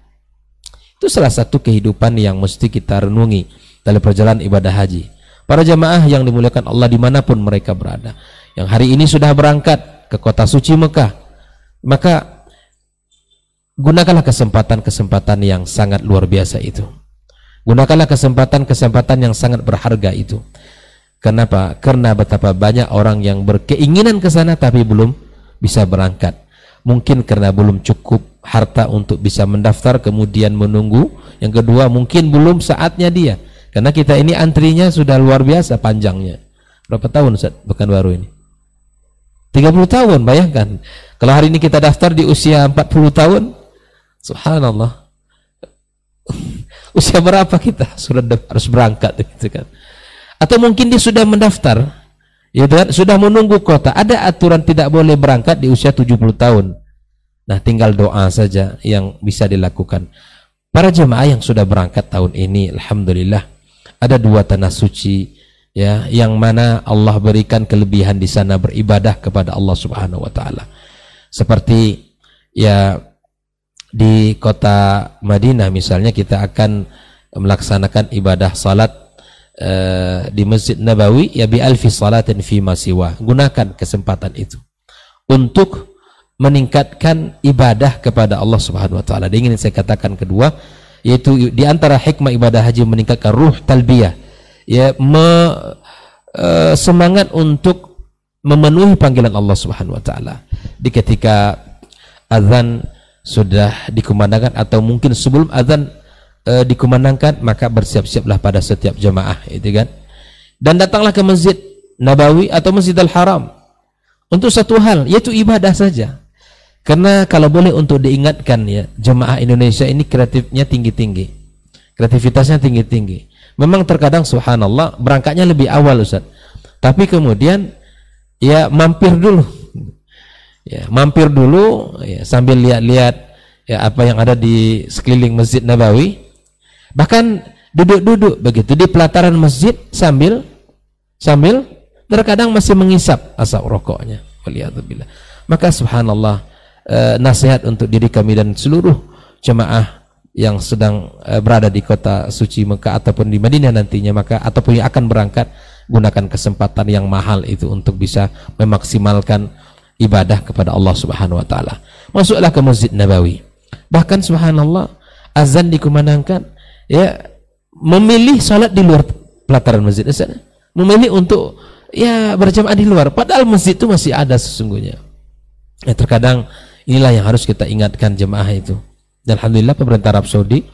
itu salah satu kehidupan yang mesti kita renungi dalam perjalanan ibadah haji. Para jamaah yang dimuliakan Allah di mana pun mereka berada. Yang hari ini sudah berangkat ke kota suci Mekah. Maka gunakanlah kesempatan-kesempatan yang sangat luar biasa itu. Gunakanlah kesempatan-kesempatan yang sangat berharga itu. Kenapa? Karena betapa banyak orang yang berkeinginan ke sana tapi belum bisa berangkat. Mungkin karena belum cukup harta untuk bisa mendaftar kemudian menunggu. Yang kedua mungkin belum saatnya dia. Karena kita ini antrinya sudah luar biasa panjangnya. Berapa tahun Ustaz baru ini? 30 tahun bayangkan. Kalau hari ini kita daftar di usia 40 tahun, subhanallah. usia berapa kita sudah harus berangkat gitu kan. Atau mungkin dia sudah mendaftar, ya kan? sudah menunggu kota. Ada aturan tidak boleh berangkat di usia 70 tahun. Nah, tinggal doa saja yang bisa dilakukan. Para jemaah yang sudah berangkat tahun ini, alhamdulillah, ada dua tanah suci ya yang mana Allah berikan kelebihan di sana beribadah kepada Allah Subhanahu wa taala. Seperti ya di kota Madinah misalnya kita akan melaksanakan ibadah salat uh, di Masjid Nabawi ya bi alfi salatin fi masiwa. Gunakan kesempatan itu untuk meningkatkan ibadah kepada Allah Subhanahu wa taala. Ingin saya katakan kedua yaitu di antara hikmah ibadah haji meningkatkan ruh talbiyah ya me, uh, semangat untuk memenuhi panggilan Allah Subhanahu wa taala. Di ketika azan sudah dikumandangkan atau mungkin sebelum azan e, dikumandangkan maka bersiap-siaplah pada setiap jemaah itu kan dan datanglah ke masjid Nabawi atau Masjidil Haram untuk satu hal yaitu ibadah saja karena kalau boleh untuk diingatkan ya jemaah Indonesia ini kreatifnya tinggi-tinggi. Kreativitasnya tinggi-tinggi. Memang terkadang subhanallah berangkatnya lebih awal Ustaz. Tapi kemudian ya mampir dulu. Ya mampir dulu ya, sambil lihat-lihat ya apa yang ada di sekeliling Masjid Nabawi. Bahkan duduk-duduk begitu di pelataran masjid sambil sambil terkadang masih mengisap asap rokoknya. Waliyadzubillah. Maka subhanallah eh, nasihat untuk diri kami dan seluruh jemaah yang sedang eh, berada di kota suci Mekah ataupun di Madinah nantinya maka ataupun yang akan berangkat gunakan kesempatan yang mahal itu untuk bisa memaksimalkan ibadah kepada Allah Subhanahu wa taala. Masuklah ke Masjid Nabawi. Bahkan subhanallah azan dikumandangkan ya memilih sholat di luar pelataran masjid memilih untuk ya berjamaah di luar padahal masjid itu masih ada sesungguhnya ya terkadang inilah yang harus kita ingatkan jemaah itu dan alhamdulillah pemerintah Arab Saudi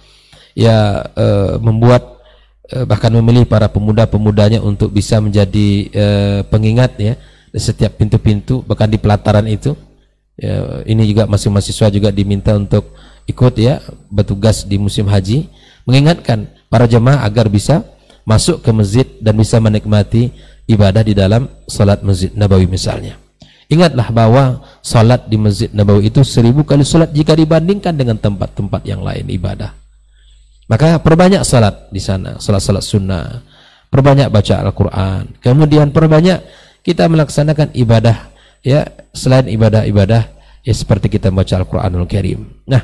ya e, membuat e, bahkan memilih para pemuda-pemudanya untuk bisa menjadi e, pengingat ya di setiap pintu-pintu bahkan di pelataran itu ya, ini juga masing mahasiswa juga diminta untuk ikut ya bertugas di musim haji mengingatkan para jemaah agar bisa masuk ke masjid dan bisa menikmati ibadah di dalam salat masjid Nabawi misalnya. Ingatlah bahwa salat di masjid Nabawi itu seribu kali salat jika dibandingkan dengan tempat-tempat yang lain ibadah. Maka perbanyak salat di sana, salat-salat sunnah. Perbanyak baca Al-Quran. Kemudian perbanyak kita melaksanakan ibadah ya selain ibadah-ibadah ya seperti kita baca Al-Quranul Karim. Nah,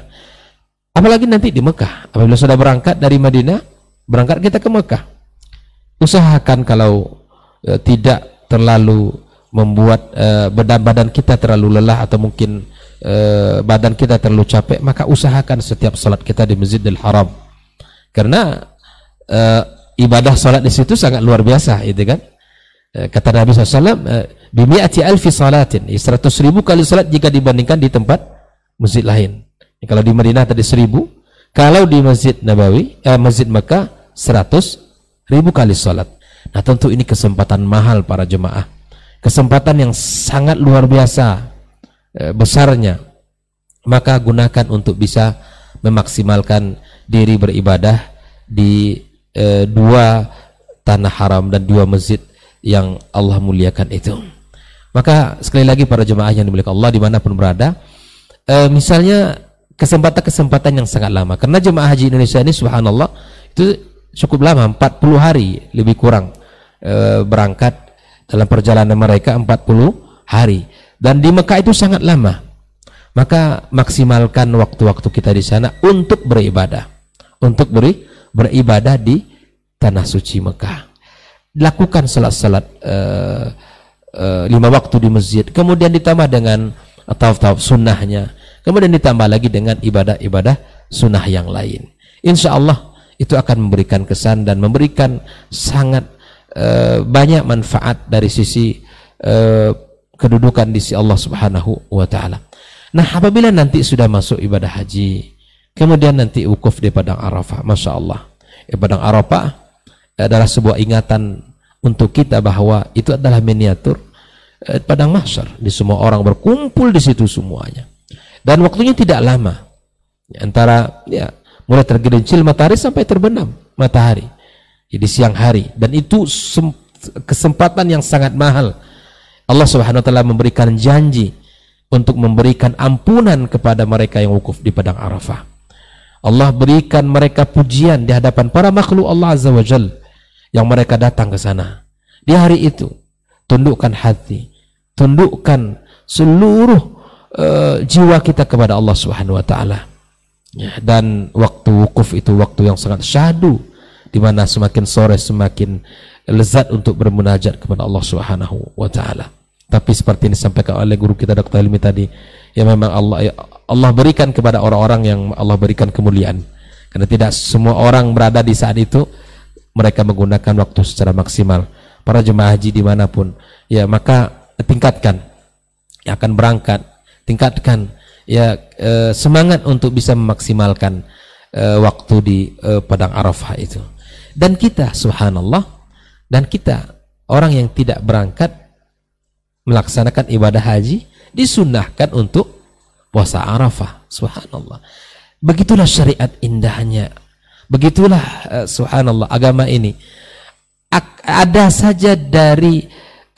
Apalagi nanti di Mekah. Apabila sudah berangkat dari Madinah, berangkat kita ke Mekah. Usahakan kalau e, tidak terlalu membuat e, badan badan kita terlalu lelah atau mungkin e, badan kita terlalu capek, maka usahakan setiap salat kita di Masjidil Haram. Karena e, ibadah salat di situ sangat luar biasa, itu kan? E, kata Nabi SAW, e, bimi'ati alfi salatin, 100 ribu kali salat jika dibandingkan di tempat masjid lain. Kalau di Madinah tadi seribu, kalau di Masjid Nabawi, eh, Masjid Mekah seratus ribu kali sholat. Nah tentu ini kesempatan mahal para jemaah. Kesempatan yang sangat luar biasa eh, besarnya. Maka gunakan untuk bisa memaksimalkan diri beribadah di eh, dua tanah haram dan dua masjid yang Allah muliakan itu. Maka sekali lagi para jemaah yang dimiliki Allah di mana pun berada, eh, misalnya kesempatan-kesempatan yang sangat lama karena jemaah haji Indonesia ini subhanallah itu cukup lama 40 hari lebih kurang e, berangkat dalam perjalanan mereka 40 hari. Dan di Mekah itu sangat lama. Maka maksimalkan waktu-waktu kita di sana untuk beribadah. Untuk beri beribadah di tanah suci Mekah. Lakukan salat-salat e, e, lima waktu di masjid. Kemudian ditambah dengan tawaf-tawaf sunnahnya. Kemudian ditambah lagi dengan ibadah-ibadah sunnah yang lain. Insya Allah itu akan memberikan kesan dan memberikan sangat eh, banyak manfaat dari sisi eh, kedudukan di sisi Allah Subhanahu wa taala. Nah, apabila nanti sudah masuk ibadah haji, kemudian nanti wukuf di padang Arafah, Masya Allah. Di padang Arafah adalah sebuah ingatan untuk kita bahwa itu adalah miniatur eh, padang mahsyar. Di semua orang berkumpul di situ semuanya. Dan waktunya tidak lama. Antara ya mulai tergelincir matahari sampai terbenam matahari. Jadi siang hari dan itu kesempatan yang sangat mahal. Allah Subhanahu wa taala memberikan janji untuk memberikan ampunan kepada mereka yang wukuf di padang Arafah. Allah berikan mereka pujian di hadapan para makhluk Allah Azza wa Jal yang mereka datang ke sana. Di hari itu, tundukkan hati, tundukkan seluruh uh, jiwa kita kepada Allah Subhanahu wa taala. Ya, dan waktu wukuf itu waktu yang sangat syahdu di mana semakin sore semakin lezat untuk bermunajat kepada Allah Subhanahu wa taala. Tapi seperti ini disampaikan oleh guru kita Dr. Ilmi tadi, ya memang Allah ya, Allah berikan kepada orang-orang yang Allah berikan kemuliaan. Karena tidak semua orang berada di saat itu mereka menggunakan waktu secara maksimal. Para jemaah haji di mana pun, ya maka tingkatkan, yang akan berangkat, tingkatkan ya eh, semangat untuk bisa memaksimalkan eh, waktu di eh, padang Arafah itu. Dan kita, subhanallah, dan kita orang yang tidak berangkat melaksanakan ibadah haji disunahkan untuk puasa Arafah. Subhanallah. Begitulah syariat indahnya. Begitulah uh, subhanallah agama ini. Ada saja dari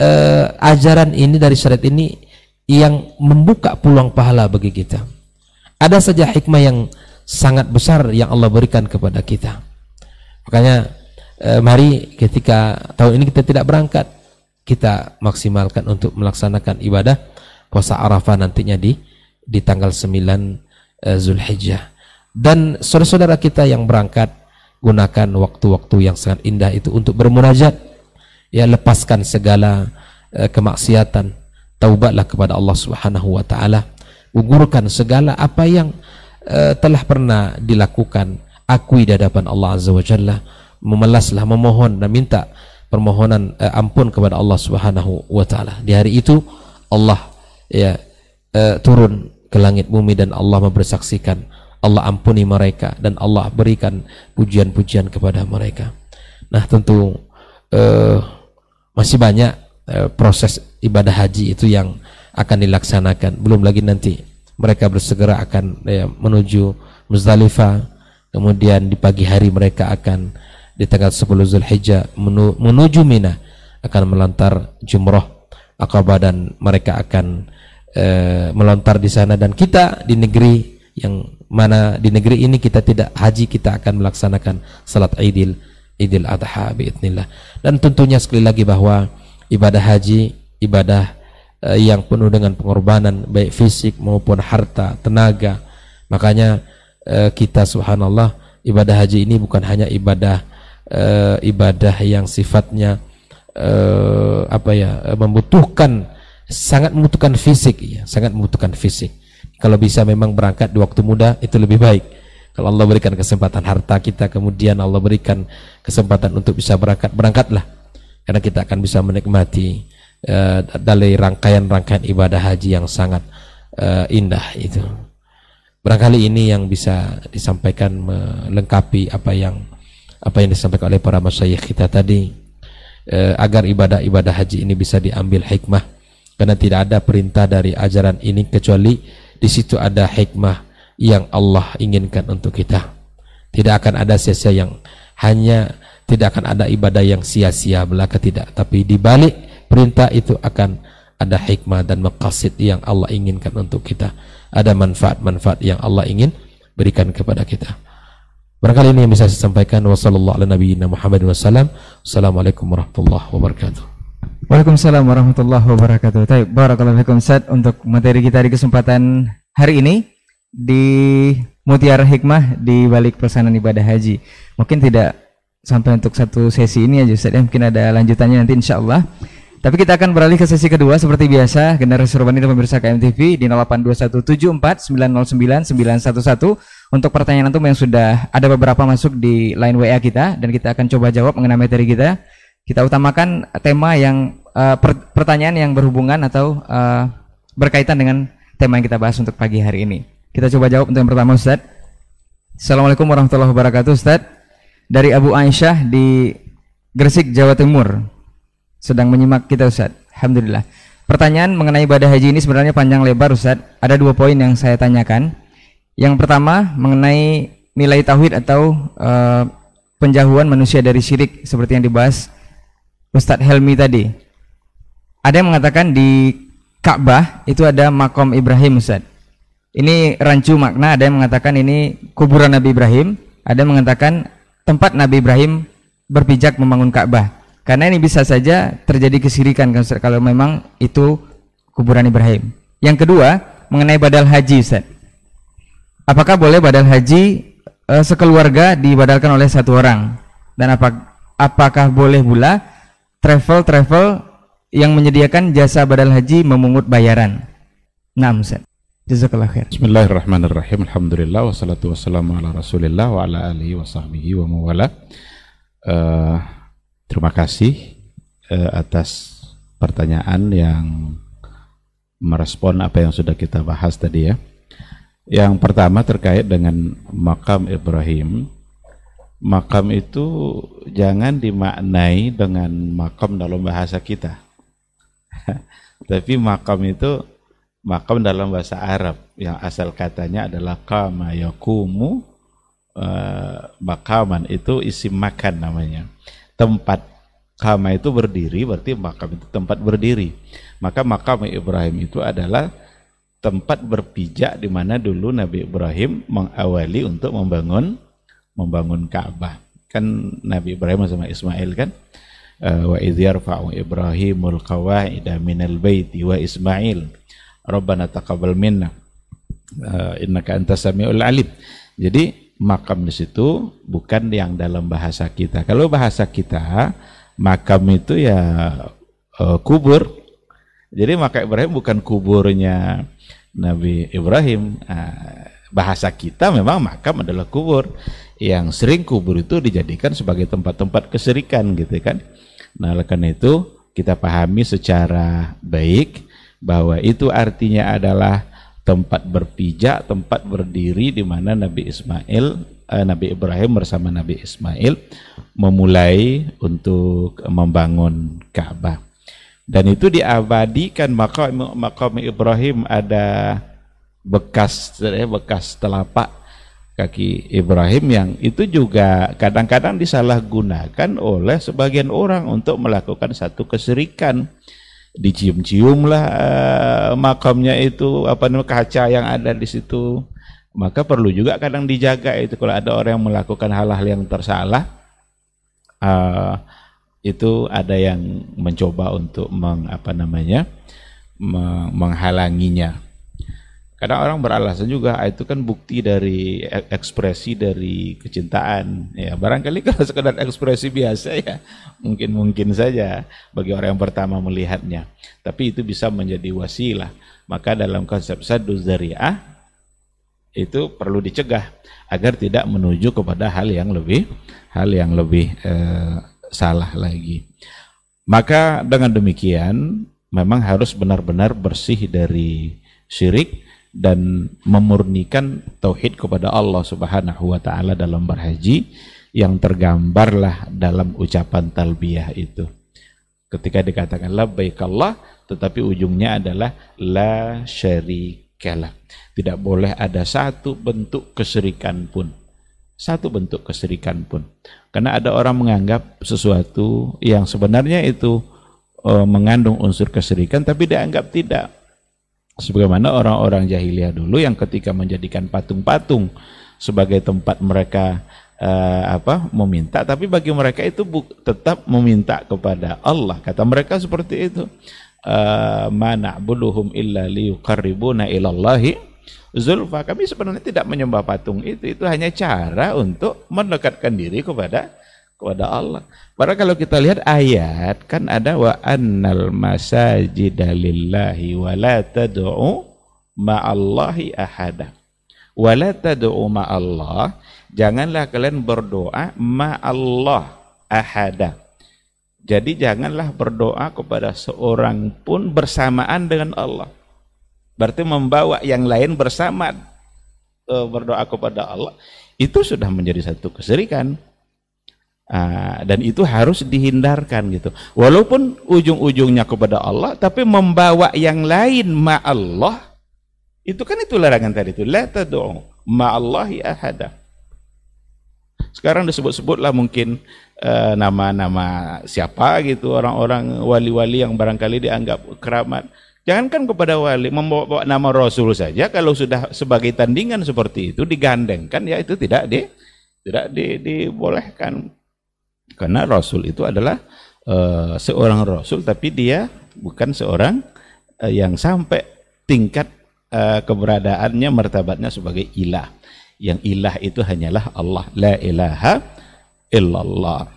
uh, ajaran ini dari syariat ini yang membuka peluang pahala bagi kita. Ada saja hikmah yang sangat besar yang Allah berikan kepada kita. Makanya uh, mari ketika tahun ini kita tidak berangkat kita maksimalkan untuk melaksanakan ibadah puasa Arafah nantinya di di tanggal 9 uh, Zulhijjah. Dan saudara-saudara kita yang berangkat gunakan waktu-waktu yang sangat indah itu untuk bermunajat. Ya lepaskan segala uh, kemaksiatan, taubatlah kepada Allah Subhanahu wa taala. Gugurkan segala apa yang uh, telah pernah dilakukan, akui di hadapan Allah Azza wa Jalla, memelaslah, memohon dan minta permohonan eh, ampun kepada Allah Subhanahu wa taala. Di hari itu Allah ya eh, turun ke langit bumi dan Allah mempersaksikan Allah ampuni mereka dan Allah berikan pujian-pujian kepada mereka. Nah, tentu eh, masih banyak eh, proses ibadah haji itu yang akan dilaksanakan. Belum lagi nanti mereka bersegera akan ya, menuju Muzdalifah. Kemudian di pagi hari mereka akan di tanggal 10 Zulhijjah menuju Mina akan melontar jumroh Aqabah dan mereka akan e, melontar di sana. Dan kita di negeri yang mana di negeri ini kita tidak haji kita akan melaksanakan salat Idul Idul Adha biidznillah. Dan tentunya sekali lagi bahwa ibadah haji ibadah e, yang penuh dengan pengorbanan baik fisik maupun harta tenaga makanya e, kita subhanallah ibadah haji ini bukan hanya ibadah uh, ibadah yang sifatnya uh, apa ya uh, membutuhkan sangat membutuhkan fisik ya sangat membutuhkan fisik. Kalau bisa memang berangkat di waktu muda itu lebih baik. Kalau Allah berikan kesempatan harta kita kemudian Allah berikan kesempatan untuk bisa berangkat berangkatlah. Karena kita akan bisa menikmati uh, dari rangkaian-rangkaian ibadah haji yang sangat uh, indah itu barangkali ini yang bisa disampaikan melengkapi apa yang apa yang disampaikan oleh para masyayikh kita tadi. Eh, agar ibadah-ibadah haji ini bisa diambil hikmah. Karena tidak ada perintah dari ajaran ini kecuali di situ ada hikmah yang Allah inginkan untuk kita. Tidak akan ada sia-sia yang hanya tidak akan ada ibadah yang sia-sia belaka tidak. Tapi di balik perintah itu akan ada hikmah dan maqasid yang Allah inginkan untuk kita ada manfaat-manfaat yang Allah ingin berikan kepada kita Barangkali ini yang bisa saya sampaikan. Wassalamualaikum warahmatullahi wabarakatuh. Waalaikumsalam warahmatullahi wabarakatuh. Baik, barakallahu fikum untuk materi kita di kesempatan hari ini di Mutiara Hikmah di balik pelaksanaan ibadah haji. Mungkin tidak sampai untuk satu sesi ini aja Ustaz ya. Mungkin ada lanjutannya nanti insya Allah. Tapi kita akan beralih ke sesi kedua seperti biasa generasi Urbani dan pemirsa KMTV di 082174 909 911 untuk pertanyaan antum yang sudah ada beberapa masuk di line WA kita dan kita akan coba jawab mengenai materi kita kita utamakan tema yang uh, per- pertanyaan yang berhubungan atau uh, berkaitan dengan tema yang kita bahas untuk pagi hari ini. Kita coba jawab untuk yang pertama Ustaz. Assalamualaikum warahmatullahi wabarakatuh Ustaz. Dari Abu Aisyah di Gresik, Jawa Timur. Sedang menyimak kita Ustaz. Alhamdulillah. Pertanyaan mengenai ibadah haji ini sebenarnya panjang lebar Ustaz. Ada dua poin yang saya tanyakan. Yang pertama mengenai nilai tauhid atau uh, penjauhan manusia dari syirik seperti yang dibahas Ustadz Helmi tadi. Ada yang mengatakan di Ka'bah itu ada makom Ibrahim Ustaz. Ini rancu makna, ada yang mengatakan ini kuburan Nabi Ibrahim, ada yang mengatakan tempat Nabi Ibrahim berpijak membangun Ka'bah. Karena ini bisa saja terjadi kesirikan kan kalau memang itu kuburan Ibrahim. Yang kedua, mengenai badal haji Ustaz. Apakah boleh badal haji e, sekeluarga dibadalkan oleh satu orang? Dan apa, apakah boleh pula travel-travel yang menyediakan jasa badal haji memungut bayaran? Nah, Ustaz. Bismillahirrahmanirrahim. Alhamdulillah wassalatu wassalamu ala Rasulillah wa ala alihi wa sahbihi wa mawala. Uh, terima kasih uh, atas pertanyaan yang merespon apa yang sudah kita bahas tadi ya. Yang pertama terkait dengan makam Ibrahim. Makam itu jangan dimaknai dengan makam dalam bahasa kita. Tapi makam itu makam dalam bahasa Arab yang asal katanya adalah kama yakumu uh, makaman itu isi makan namanya. Tempat kama itu berdiri berarti makam itu tempat berdiri. Maka makam Ibrahim itu adalah tempat berpijak di mana dulu Nabi Ibrahim mengawali untuk membangun membangun Ka'bah. Kan Nabi Ibrahim sama Ismail kan uh, wa idh yarfa'u Ibrahimul qawaida minal baiti wa Ismail Rabbana taqabbal minna uh, innaka antas samiul alim. Jadi makam di situ bukan yang dalam bahasa kita. Kalau bahasa kita makam itu ya uh, kubur. Jadi maka Ibrahim bukan kuburnya Nabi Ibrahim. Uh, bahasa kita memang makam adalah kubur. Yang sering kubur itu dijadikan sebagai tempat-tempat keserikan gitu kan. Nah, oleh karena itu kita pahami secara baik bahwa itu artinya adalah tempat berpijak, tempat berdiri di mana Nabi Ismail, eh, Nabi Ibrahim bersama Nabi Ismail memulai untuk membangun Ka'bah. Dan itu diabadikan maka makam Ibrahim ada bekas bekas telapak kaki Ibrahim yang itu juga kadang-kadang disalahgunakan oleh sebagian orang untuk melakukan satu keserikan dicium-ciumlah uh, makamnya itu apa namanya kaca yang ada di situ. Maka perlu juga kadang dijaga itu. Kalau ada orang yang melakukan hal-hal yang tersalah uh, itu ada yang mencoba untuk meng, apa namanya menghalanginya Kadang orang beralasan juga ah, itu kan bukti dari ekspresi dari kecintaan. Ya barangkali kalau sekedar ekspresi biasa ya mungkin mungkin saja bagi orang yang pertama melihatnya. Tapi itu bisa menjadi wasilah. Maka dalam konsep saddu zari'ah itu perlu dicegah agar tidak menuju kepada hal yang lebih hal yang lebih eh, salah lagi. Maka dengan demikian memang harus benar-benar bersih dari syirik dan memurnikan tauhid kepada Allah Subhanahu wa taala dalam berhaji yang tergambarlah dalam ucapan talbiyah itu. Ketika dikatakan labbaik Allah tetapi ujungnya adalah la syarikalah. Tidak boleh ada satu bentuk keserikan pun. Satu bentuk keserikan pun. Karena ada orang menganggap sesuatu yang sebenarnya itu uh, mengandung unsur keserikan tapi dianggap tidak sebagaimana orang-orang jahiliyah dulu yang ketika menjadikan patung-patung sebagai tempat mereka uh, apa meminta. Tapi bagi mereka itu tetap meminta kepada Allah. Kata mereka seperti itu. Uh, mana buluhum illa liyuqarribuna ilallahi zulfa. Kami sebenarnya tidak menyembah patung itu. Itu hanya cara untuk mendekatkan diri kepada kepada Allah. Padahal kalau kita lihat ayat kan ada wa annal masajida lillahi wa la tad'u ma'allahi ahada. Wa la tad'u ma'allah, janganlah kalian berdoa ma'allah ahada. Jadi janganlah berdoa kepada seorang pun bersamaan dengan Allah. Berarti membawa yang lain bersama e, berdoa kepada Allah itu sudah menjadi satu keserikan. Ah, dan itu harus dihindarkan gitu. Walaupun ujung-ujungnya kepada Allah, tapi membawa yang lain ma Allah itu kan itu larangan tadi itu. La tad'u ma'allahi ahada. Sekarang disebut-sebutlah mungkin eh, nama-nama uh, siapa gitu orang-orang wali-wali yang barangkali dianggap keramat. Jangankan kepada wali membawa nama Rasul saja kalau sudah sebagai tandingan seperti itu digandengkan ya itu tidak di tidak di, dibolehkan. Karena Rasul itu adalah uh, seorang Rasul tapi dia bukan seorang uh, yang sampai tingkat uh, keberadaannya martabatnya sebagai ilah. Yang ilah itu hanyalah Allah. La ilaha illallah.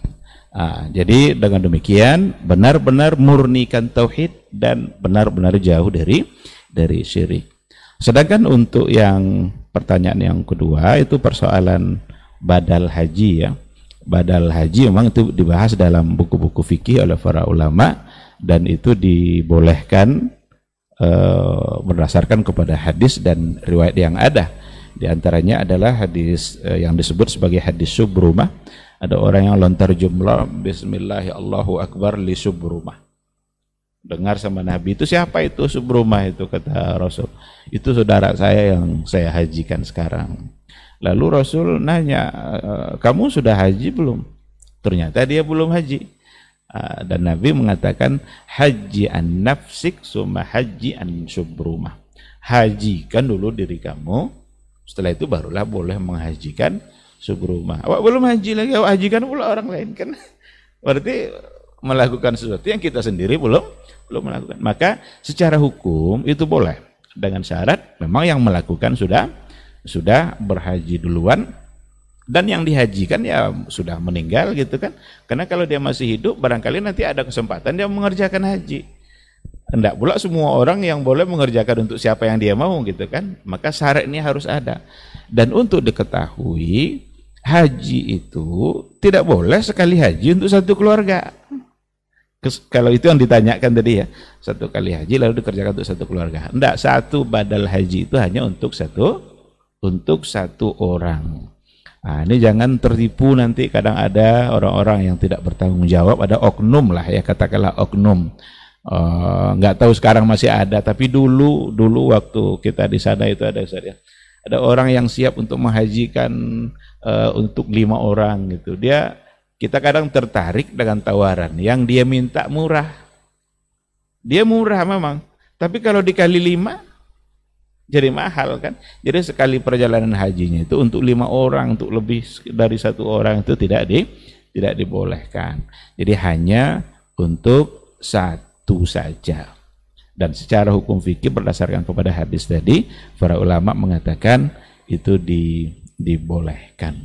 Ah, jadi dengan demikian benar-benar murnikan tauhid dan benar-benar jauh dari dari syirik. Sedangkan untuk yang pertanyaan yang kedua itu persoalan badal haji ya badal haji memang itu dibahas dalam buku-buku fikih oleh para ulama dan itu dibolehkan uh, berdasarkan kepada hadis dan riwayat yang ada di antaranya adalah hadis uh, yang disebut sebagai hadis subrumah. Ada orang yang lontar jumlah Bismillahirrahmanirrahim Allahu Akbar li subrumah. Dengar sama Nabi itu siapa itu subrumah itu kata Rasul. Itu saudara saya yang saya hajikan sekarang. Lalu Rasul nanya, eh, kamu sudah haji belum? Ternyata dia belum haji. Ah, dan Nabi mengatakan haji an nafsik summa haji an subrumah. Hajikan dulu diri kamu, setelah itu barulah boleh menghajikan subrumah. Awak belum haji lagi, awak hajikan pula orang lain kan. Berarti melakukan sesuatu yang kita sendiri belum belum melakukan. Maka secara hukum itu boleh dengan syarat memang yang melakukan sudah sudah berhaji duluan dan yang dihajikan ya sudah meninggal gitu kan. Karena kalau dia masih hidup barangkali nanti ada kesempatan dia mengerjakan haji. Tidak pula semua orang yang boleh mengerjakan untuk siapa yang dia mau gitu kan. Maka syarat ini harus ada. Dan untuk diketahui, haji itu tidak boleh sekali haji untuk satu keluarga. Kalau itu yang ditanyakan tadi ya, satu kali haji lalu dikerjakan untuk satu keluarga. Tidak, satu badal haji itu hanya untuk satu untuk satu orang. Nah, ini jangan tertipu nanti kadang ada orang-orang yang tidak bertanggung jawab, ada oknum lah ya katakanlah oknum. Eh, nggak uh, tahu sekarang masih ada tapi dulu dulu waktu kita di sana itu ada ya. Ada orang yang siap untuk menghajikan uh, untuk lima orang gitu. Dia kita kadang tertarik dengan tawaran. Yang dia minta murah. Dia murah memang. Tapi kalau dikali lima jadi mahal kan jadi sekali perjalanan hajinya itu untuk lima orang untuk lebih dari satu orang itu tidak di tidak dibolehkan jadi hanya untuk satu saja. Dan secara hukum fikih berdasarkan kepada hadis tadi, para ulama mengatakan itu di, dibolehkan.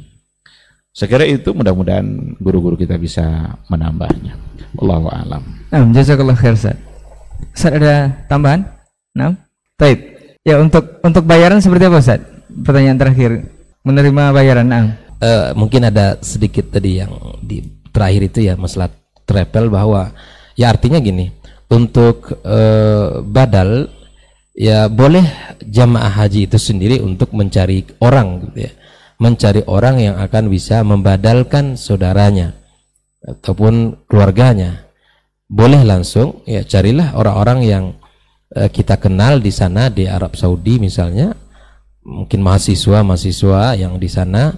Sekira itu mudah-mudahan guru-guru kita bisa menambahnya. Allahu a'lam. Nah, jazakallah khair. Ustaz ada tambahan? Nah, Taib. Ya untuk untuk bayaran seperti apa Ustaz? Pertanyaan terakhir. Menerima bayaran, nah. Uh, mungkin ada sedikit tadi yang di terakhir itu ya masalah travel bahwa ya artinya gini untuk uh, badal ya boleh jamaah haji itu sendiri untuk mencari orang gitu ya mencari orang yang akan bisa membadalkan saudaranya ataupun keluarganya boleh langsung ya carilah orang-orang yang uh, kita kenal di sana di Arab Saudi misalnya mungkin mahasiswa-mahasiswa yang di sana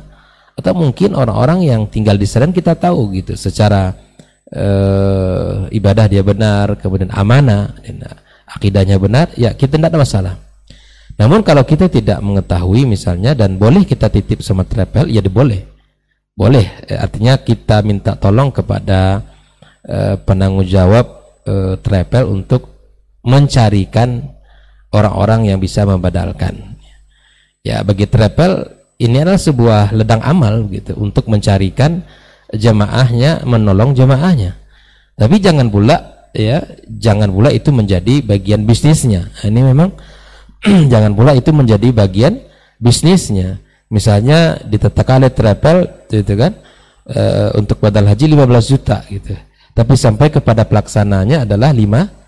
atau mungkin orang-orang yang tinggal di sana kita tahu gitu secara uh, ibadah dia benar, kemudian amanah, dan akidahnya benar, ya kita tidak ada masalah. Namun kalau kita tidak mengetahui misalnya dan boleh kita titip sama travel, ya boleh. Boleh, eh, artinya kita minta tolong kepada penanggung jawab travel untuk mencarikan orang-orang yang bisa membadalkan. Ya, bagi travel ini adalah sebuah ledang amal gitu untuk mencarikan jamaahnya menolong jamaahnya tapi jangan pula ya jangan pula itu menjadi bagian bisnisnya. Nah, ini memang jangan pula itu menjadi bagian bisnisnya. Misalnya ditetapkan oleh travel gitu kan e, untuk badal haji 15 juta gitu. Tapi sampai kepada pelaksananya adalah 5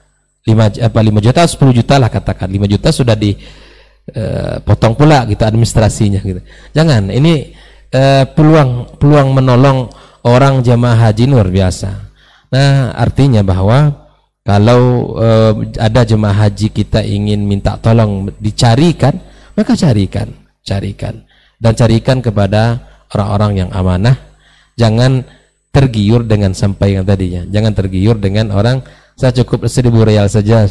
5 apa 5 juta 10 juta lah katakan 5 juta sudah di eh, potong pula gitu administrasinya gitu. Jangan ini eh, peluang peluang menolong orang jamaah haji luar biasa. Nah, artinya bahwa kalau eh, ada jemaah haji kita ingin minta tolong dicarikan, maka carikan, carikan dan carikan kepada orang-orang yang amanah. Jangan tergiur dengan sampai yang tadinya. Jangan tergiur dengan orang saya cukup seribu real saja.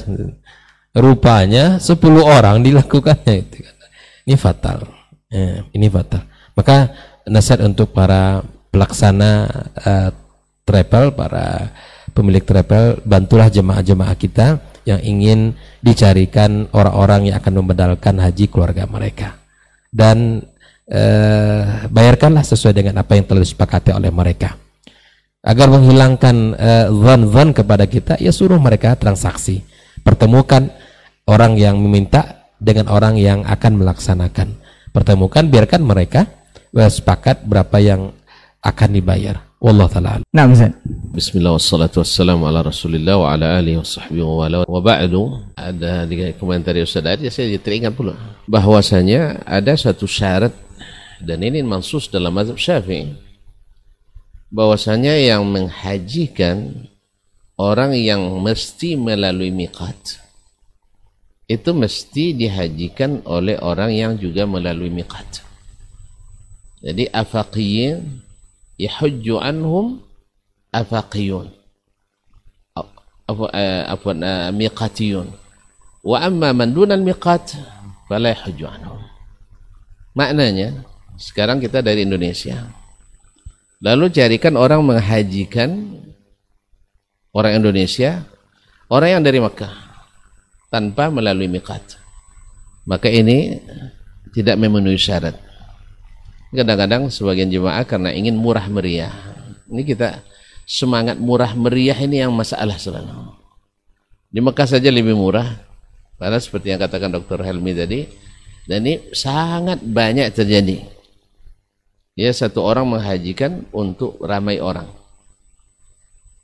Rupanya 10 orang dilakukannya itu. Ini fatal. Ya, ini fatal. Maka nasihat untuk para pelaksana uh, travel, para pemilik travel, bantulah jemaah-jemaah kita yang ingin dicarikan orang-orang yang akan membedalkan haji keluarga mereka. Dan uh, bayarkanlah sesuai dengan apa yang telah disepakati oleh mereka. Agar menghilangkan zon-zon uh, kepada kita, ya suruh mereka transaksi. Pertemukan orang yang meminta dengan orang yang akan melaksanakan. Pertemukan, biarkan mereka sepakat berapa yang akan dibayar. Wallah taala. Nah, Ustaz. Bismillah wassalatu wassalamu ala Rasulillah wa ala alihi wasahbihi wa wala. Wa ba'du ada di komentar Ustaz tadi saya teringat pula bahwasanya ada satu syarat dan ini mansus dalam mazhab Syafi'i bahwasanya yang menghajikan orang yang mesti melalui miqat. Itu mesti dihajikan oleh orang yang juga melalui miqat. Jadi afaqiyin yahujju anhum afaqiyun. Afwan miqatiyun. Wa amma man dunal miqat fala yahujju anhum. Maknanya sekarang kita dari Indonesia lalu carikan orang menghajikan orang Indonesia orang yang dari Makkah tanpa melalui miqat. Maka ini tidak memenuhi syarat. Kadang-kadang sebagian jemaah karena ingin murah meriah. Ini kita semangat murah meriah ini yang masalah selalu di Mekah saja lebih murah. Karena seperti yang katakan Dr. Helmi tadi dan ini sangat banyak terjadi ya satu orang menghajikan untuk ramai orang.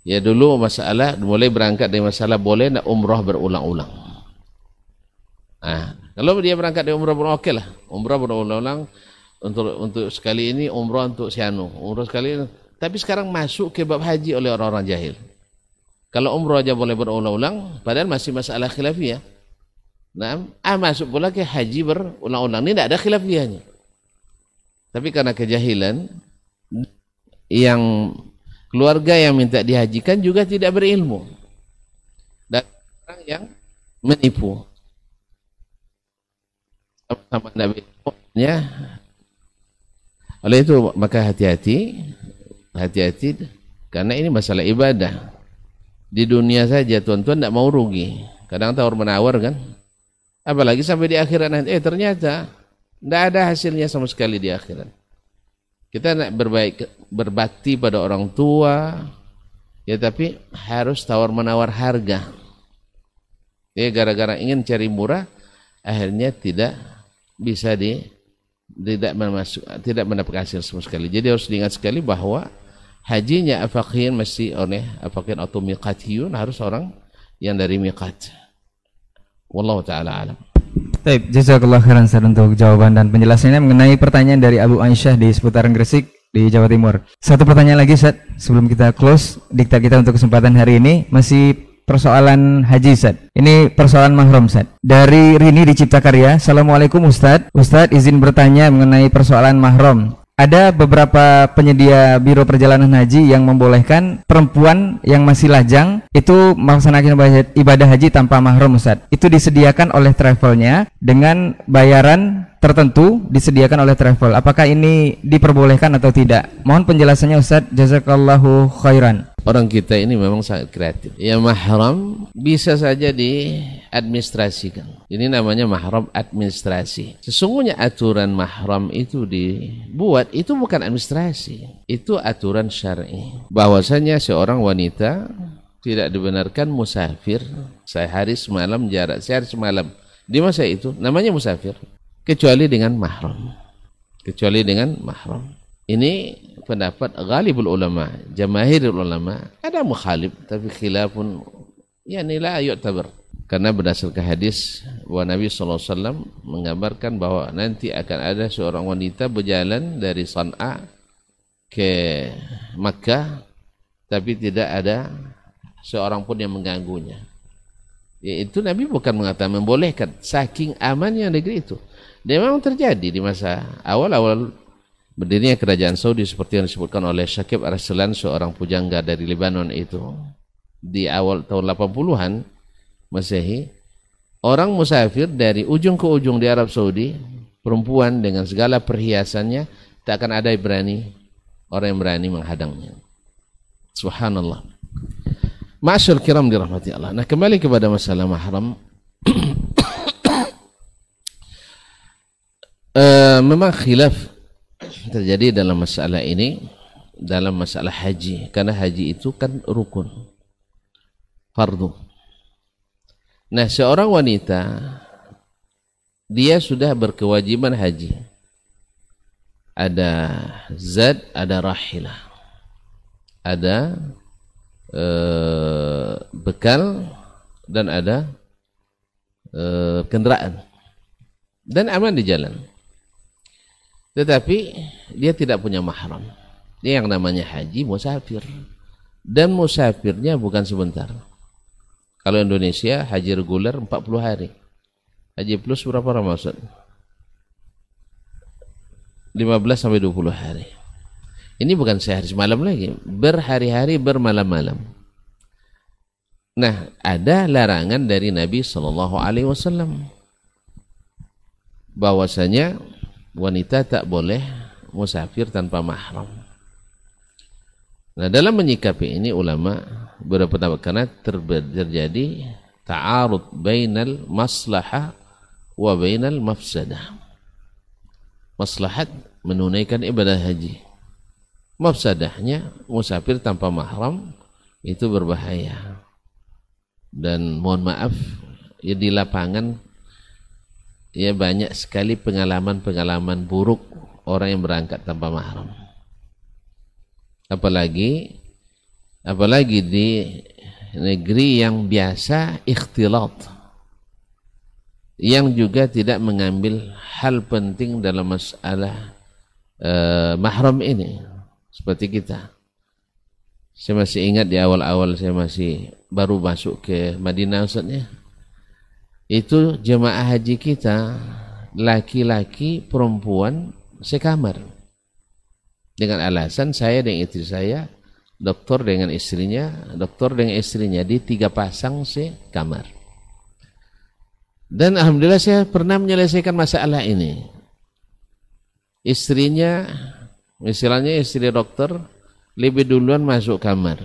Ya dulu masalah mulai berangkat dari masalah boleh nak umrah berulang-ulang. Nah kalau dia berangkat dari umrah berulang okay lah umrah berulang-ulang untuk untuk sekali ini umrah untuk sianu umrah sekali ini. tapi sekarang masuk ke bab haji oleh orang-orang jahil. Kalau umrah aja boleh berulang-ulang padahal masih masalah khilafiyah. Nah ah masuk pula ke haji berulang-ulang. Ini tidak ada khilafiyahnya tapi karena kejahilan yang keluarga yang minta dihajikan juga tidak berilmu dan orang yang menipu sama Nabi ya oleh itu maka hati-hati, hati-hati karena ini masalah ibadah. Di dunia saja tuan-tuan tidak mau rugi. Kadang tawar menawar kan. Apalagi sampai di akhirat nanti, eh ternyata tidak ada hasilnya sama sekali di akhirat. Kita nak berbaik, berbakti pada orang tua, ya tapi harus tawar menawar harga. Ya gara-gara ingin cari murah, akhirnya tidak bisa di tidak masuk tidak mendapat hasil sama sekali. Jadi harus diingat sekali bahwa hajinya afakin mesti oleh afakin atau miqatiyun harus orang yang dari miqat. Wallahu taala alam. Baik, jazakallah khairan Ustaz untuk jawaban dan penjelasannya mengenai pertanyaan dari Abu Aisyah di seputaran Gresik di Jawa Timur. Satu pertanyaan lagi Ustaz sebelum kita close diktat kita untuk kesempatan hari ini masih persoalan haji Ustaz. Ini persoalan mahram Ustaz. Dari Rini di Cipta Karya. Assalamualaikum Ustaz. Ustaz izin bertanya mengenai persoalan mahram. Ada beberapa penyedia biro perjalanan haji yang membolehkan perempuan yang masih lajang itu melaksanakan ibadah haji tanpa mahram Ustaz. Itu disediakan oleh travelnya dengan bayaran tertentu disediakan oleh travel. Apakah ini diperbolehkan atau tidak? Mohon penjelasannya Ustaz. Jazakallahu khairan orang kita ini memang sangat kreatif. Ya mahram bisa saja diadministrasikan. Ini namanya mahram administrasi. Sesungguhnya aturan mahram itu dibuat itu bukan administrasi, itu aturan syar'i. Bahwasanya seorang wanita tidak dibenarkan musafir sehari semalam jarak sehari semalam di masa itu namanya musafir kecuali dengan mahram kecuali dengan mahram ini pendapat ghalibul ulama, jamahirul ulama, ada mukhalif tapi khilafun yani la yu'tabar. Karena berdasarkan hadis bahwa Nabi SAW menggambarkan bahwa nanti akan ada seorang wanita berjalan dari San'a ke Makkah tapi tidak ada seorang pun yang mengganggunya. Itu Nabi bukan mengatakan membolehkan saking amannya negeri itu. Dan memang terjadi di masa awal-awal berdirinya kerajaan Saudi seperti yang disebutkan oleh Syakib Arsalan seorang pujangga dari Lebanon itu di awal tahun 80-an Masehi orang musafir dari ujung ke ujung di Arab Saudi perempuan dengan segala perhiasannya tak akan ada yang berani orang yang berani menghadangnya subhanallah Masyur kiram dirahmati Allah. Nah kembali kepada masalah mahram. uh, memang khilaf terjadi dalam masalah ini dalam masalah haji. Karena haji itu kan rukun fardu. Nah seorang wanita dia sudah berkewajiban haji. Ada zad ada rahilah. Ada uh, bekal dan ada uh, kendaraan dan aman di jalan tetapi dia tidak punya mahram. Dia yang namanya haji musafir. Dan musafirnya bukan sebentar. Kalau Indonesia haji reguler 40 hari. Haji plus berapa Ramadan? 15 sampai 20 hari. Ini bukan sehari semalam lagi, berhari-hari bermalam-malam. Nah, ada larangan dari Nabi Wasallam bahwasanya wanita tak boleh musafir tanpa mahram. Nah, dalam menyikapi ini ulama berpendapat karena terjadi ta'arud bainal maslahah wa bainal mafsadah. Maslahat menunaikan ibadah haji. Mafsadahnya musafir tanpa mahram itu berbahaya. Dan mohon maaf ya di lapangan ya banyak sekali pengalaman-pengalaman buruk orang yang berangkat tanpa mahram. Apalagi apalagi di negeri yang biasa ikhtilat yang juga tidak mengambil hal penting dalam masalah uh, mahram ini. Seperti kita. Saya masih ingat di awal-awal saya masih baru masuk ke Madinah Ustaznya itu jemaah haji kita laki-laki perempuan sekamar. Dengan alasan saya dan istri saya dokter dengan istrinya dokter dengan istrinya di tiga pasang sekamar. Dan alhamdulillah saya pernah menyelesaikan masalah ini. Istrinya misalnya istri dokter lebih duluan masuk kamar.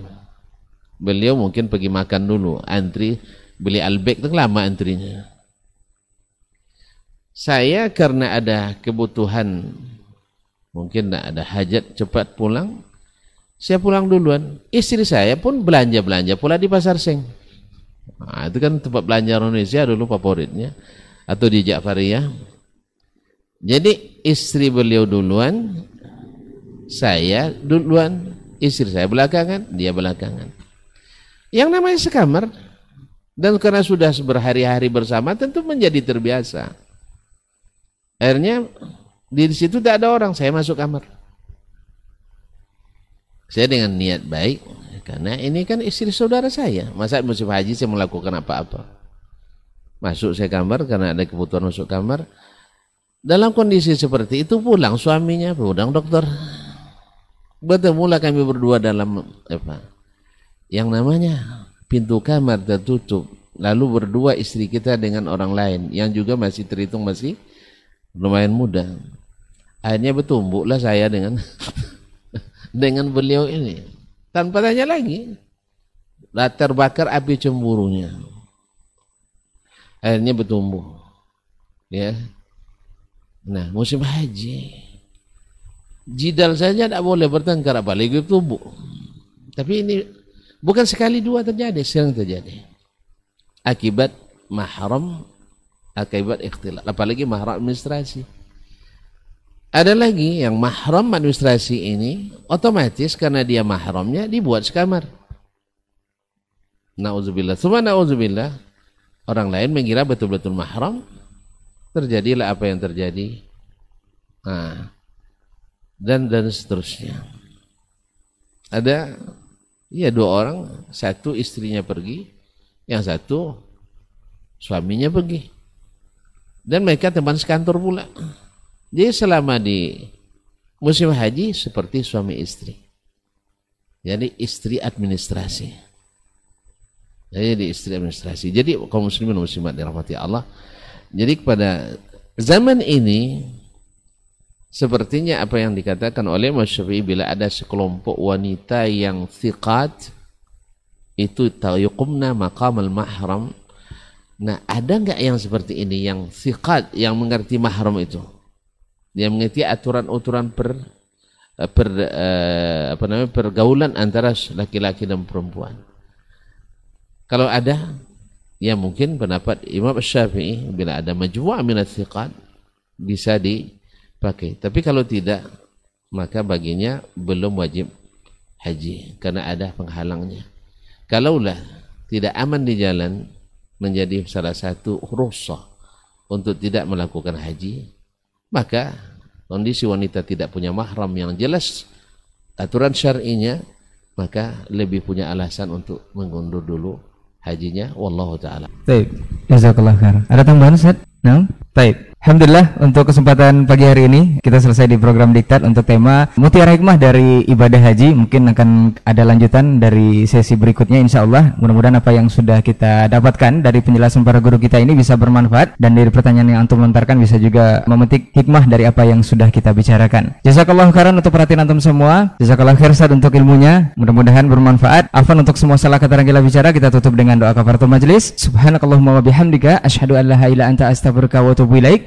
Beliau mungkin pergi makan dulu antri beli albek itu lama antrinya. Saya karena ada kebutuhan mungkin ada hajat cepat pulang saya pulang duluan. Istri saya pun belanja-belanja pula di pasar seng. Nah, itu kan tempat belanja Indonesia dulu favoritnya atau di Ja'fariyah. Jadi istri beliau duluan saya duluan. Istri saya belakangan dia belakangan. Yang namanya sekamar dan karena sudah berhari-hari bersama tentu menjadi terbiasa. Akhirnya di situ tidak ada orang, saya masuk kamar. Saya dengan niat baik, karena ini kan istri saudara saya. Masa musim haji saya melakukan apa-apa. Masuk saya kamar karena ada kebutuhan masuk kamar. Dalam kondisi seperti itu pulang suaminya, pulang dokter. Bertemulah kami berdua dalam apa? Yang namanya pintu kamar tertutup. Lalu berdua istri kita dengan orang lain yang juga masih terhitung masih lumayan muda. Akhirnya bertumbuklah saya dengan dengan beliau ini. Tanpa tanya lagi lah terbakar api cemburunya. Akhirnya bertumbuh ya. Nah musim haji. Jidal saja tidak boleh bertengkar apalagi bertumbuh tapi ini Bukan sekali dua terjadi, sering terjadi. Akibat mahram, akibat ikhtilat. Apalagi mahram administrasi. Ada lagi yang mahram administrasi ini otomatis karena dia mahramnya dibuat sekamar. Nauzubillah. Semua nauzubillah. Orang lain mengira betul-betul mahram. Terjadilah apa yang terjadi. Nah, dan dan seterusnya. Ada ya dua orang, satu istrinya pergi, yang satu suaminya pergi. Dan mereka teman sekantor pula. Jadi selama di musim haji seperti suami istri. Jadi istri administrasi. Jadi di istri administrasi. Jadi kaum muslimin muslimat dirahmati Allah. Jadi kepada zaman ini sepertinya apa yang dikatakan oleh Mas Syafi'i bila ada sekelompok wanita yang thiqat itu yuqumna maqamal mahram Nah, ada nggak yang seperti ini yang sikat yang mengerti mahram itu? Yang mengerti aturan-aturan per per uh, apa namanya pergaulan antara laki-laki dan perempuan. Kalau ada, ya mungkin pendapat Imam Syafi'i bila ada majmu' minat sikat bisa dipakai. Tapi kalau tidak, maka baginya belum wajib haji karena ada penghalangnya. Kalaulah tidak aman di jalan, menjadi salah satu rukhsah untuk tidak melakukan haji, maka kondisi wanita tidak punya mahram yang jelas aturan syar'inya, maka lebih punya alasan untuk mengundur dulu hajinya wallahu taala. Baik, jazakallah khair. Ada tambahan Ustaz? Nah, baik. Alhamdulillah untuk kesempatan pagi hari ini kita selesai di program Diktat untuk tema Mutiara Hikmah dari ibadah haji. Mungkin akan ada lanjutan dari sesi berikutnya insya Allah mudah-mudahan apa yang sudah kita dapatkan dari penjelasan para guru kita ini bisa bermanfaat. Dan dari pertanyaan yang antum lontarkan bisa juga memetik hikmah dari apa yang sudah kita bicarakan. Jazakallah khairan untuk perhatian antum semua. Jazakallah khair untuk ilmunya. Mudah-mudahan bermanfaat. Afan untuk semua salah kata yang kita bicara kita tutup dengan doa kafaratul majlis. Subhanakallahumma wa bihamdika asyhadu an la anta astaghfiruka wa atubu ilaik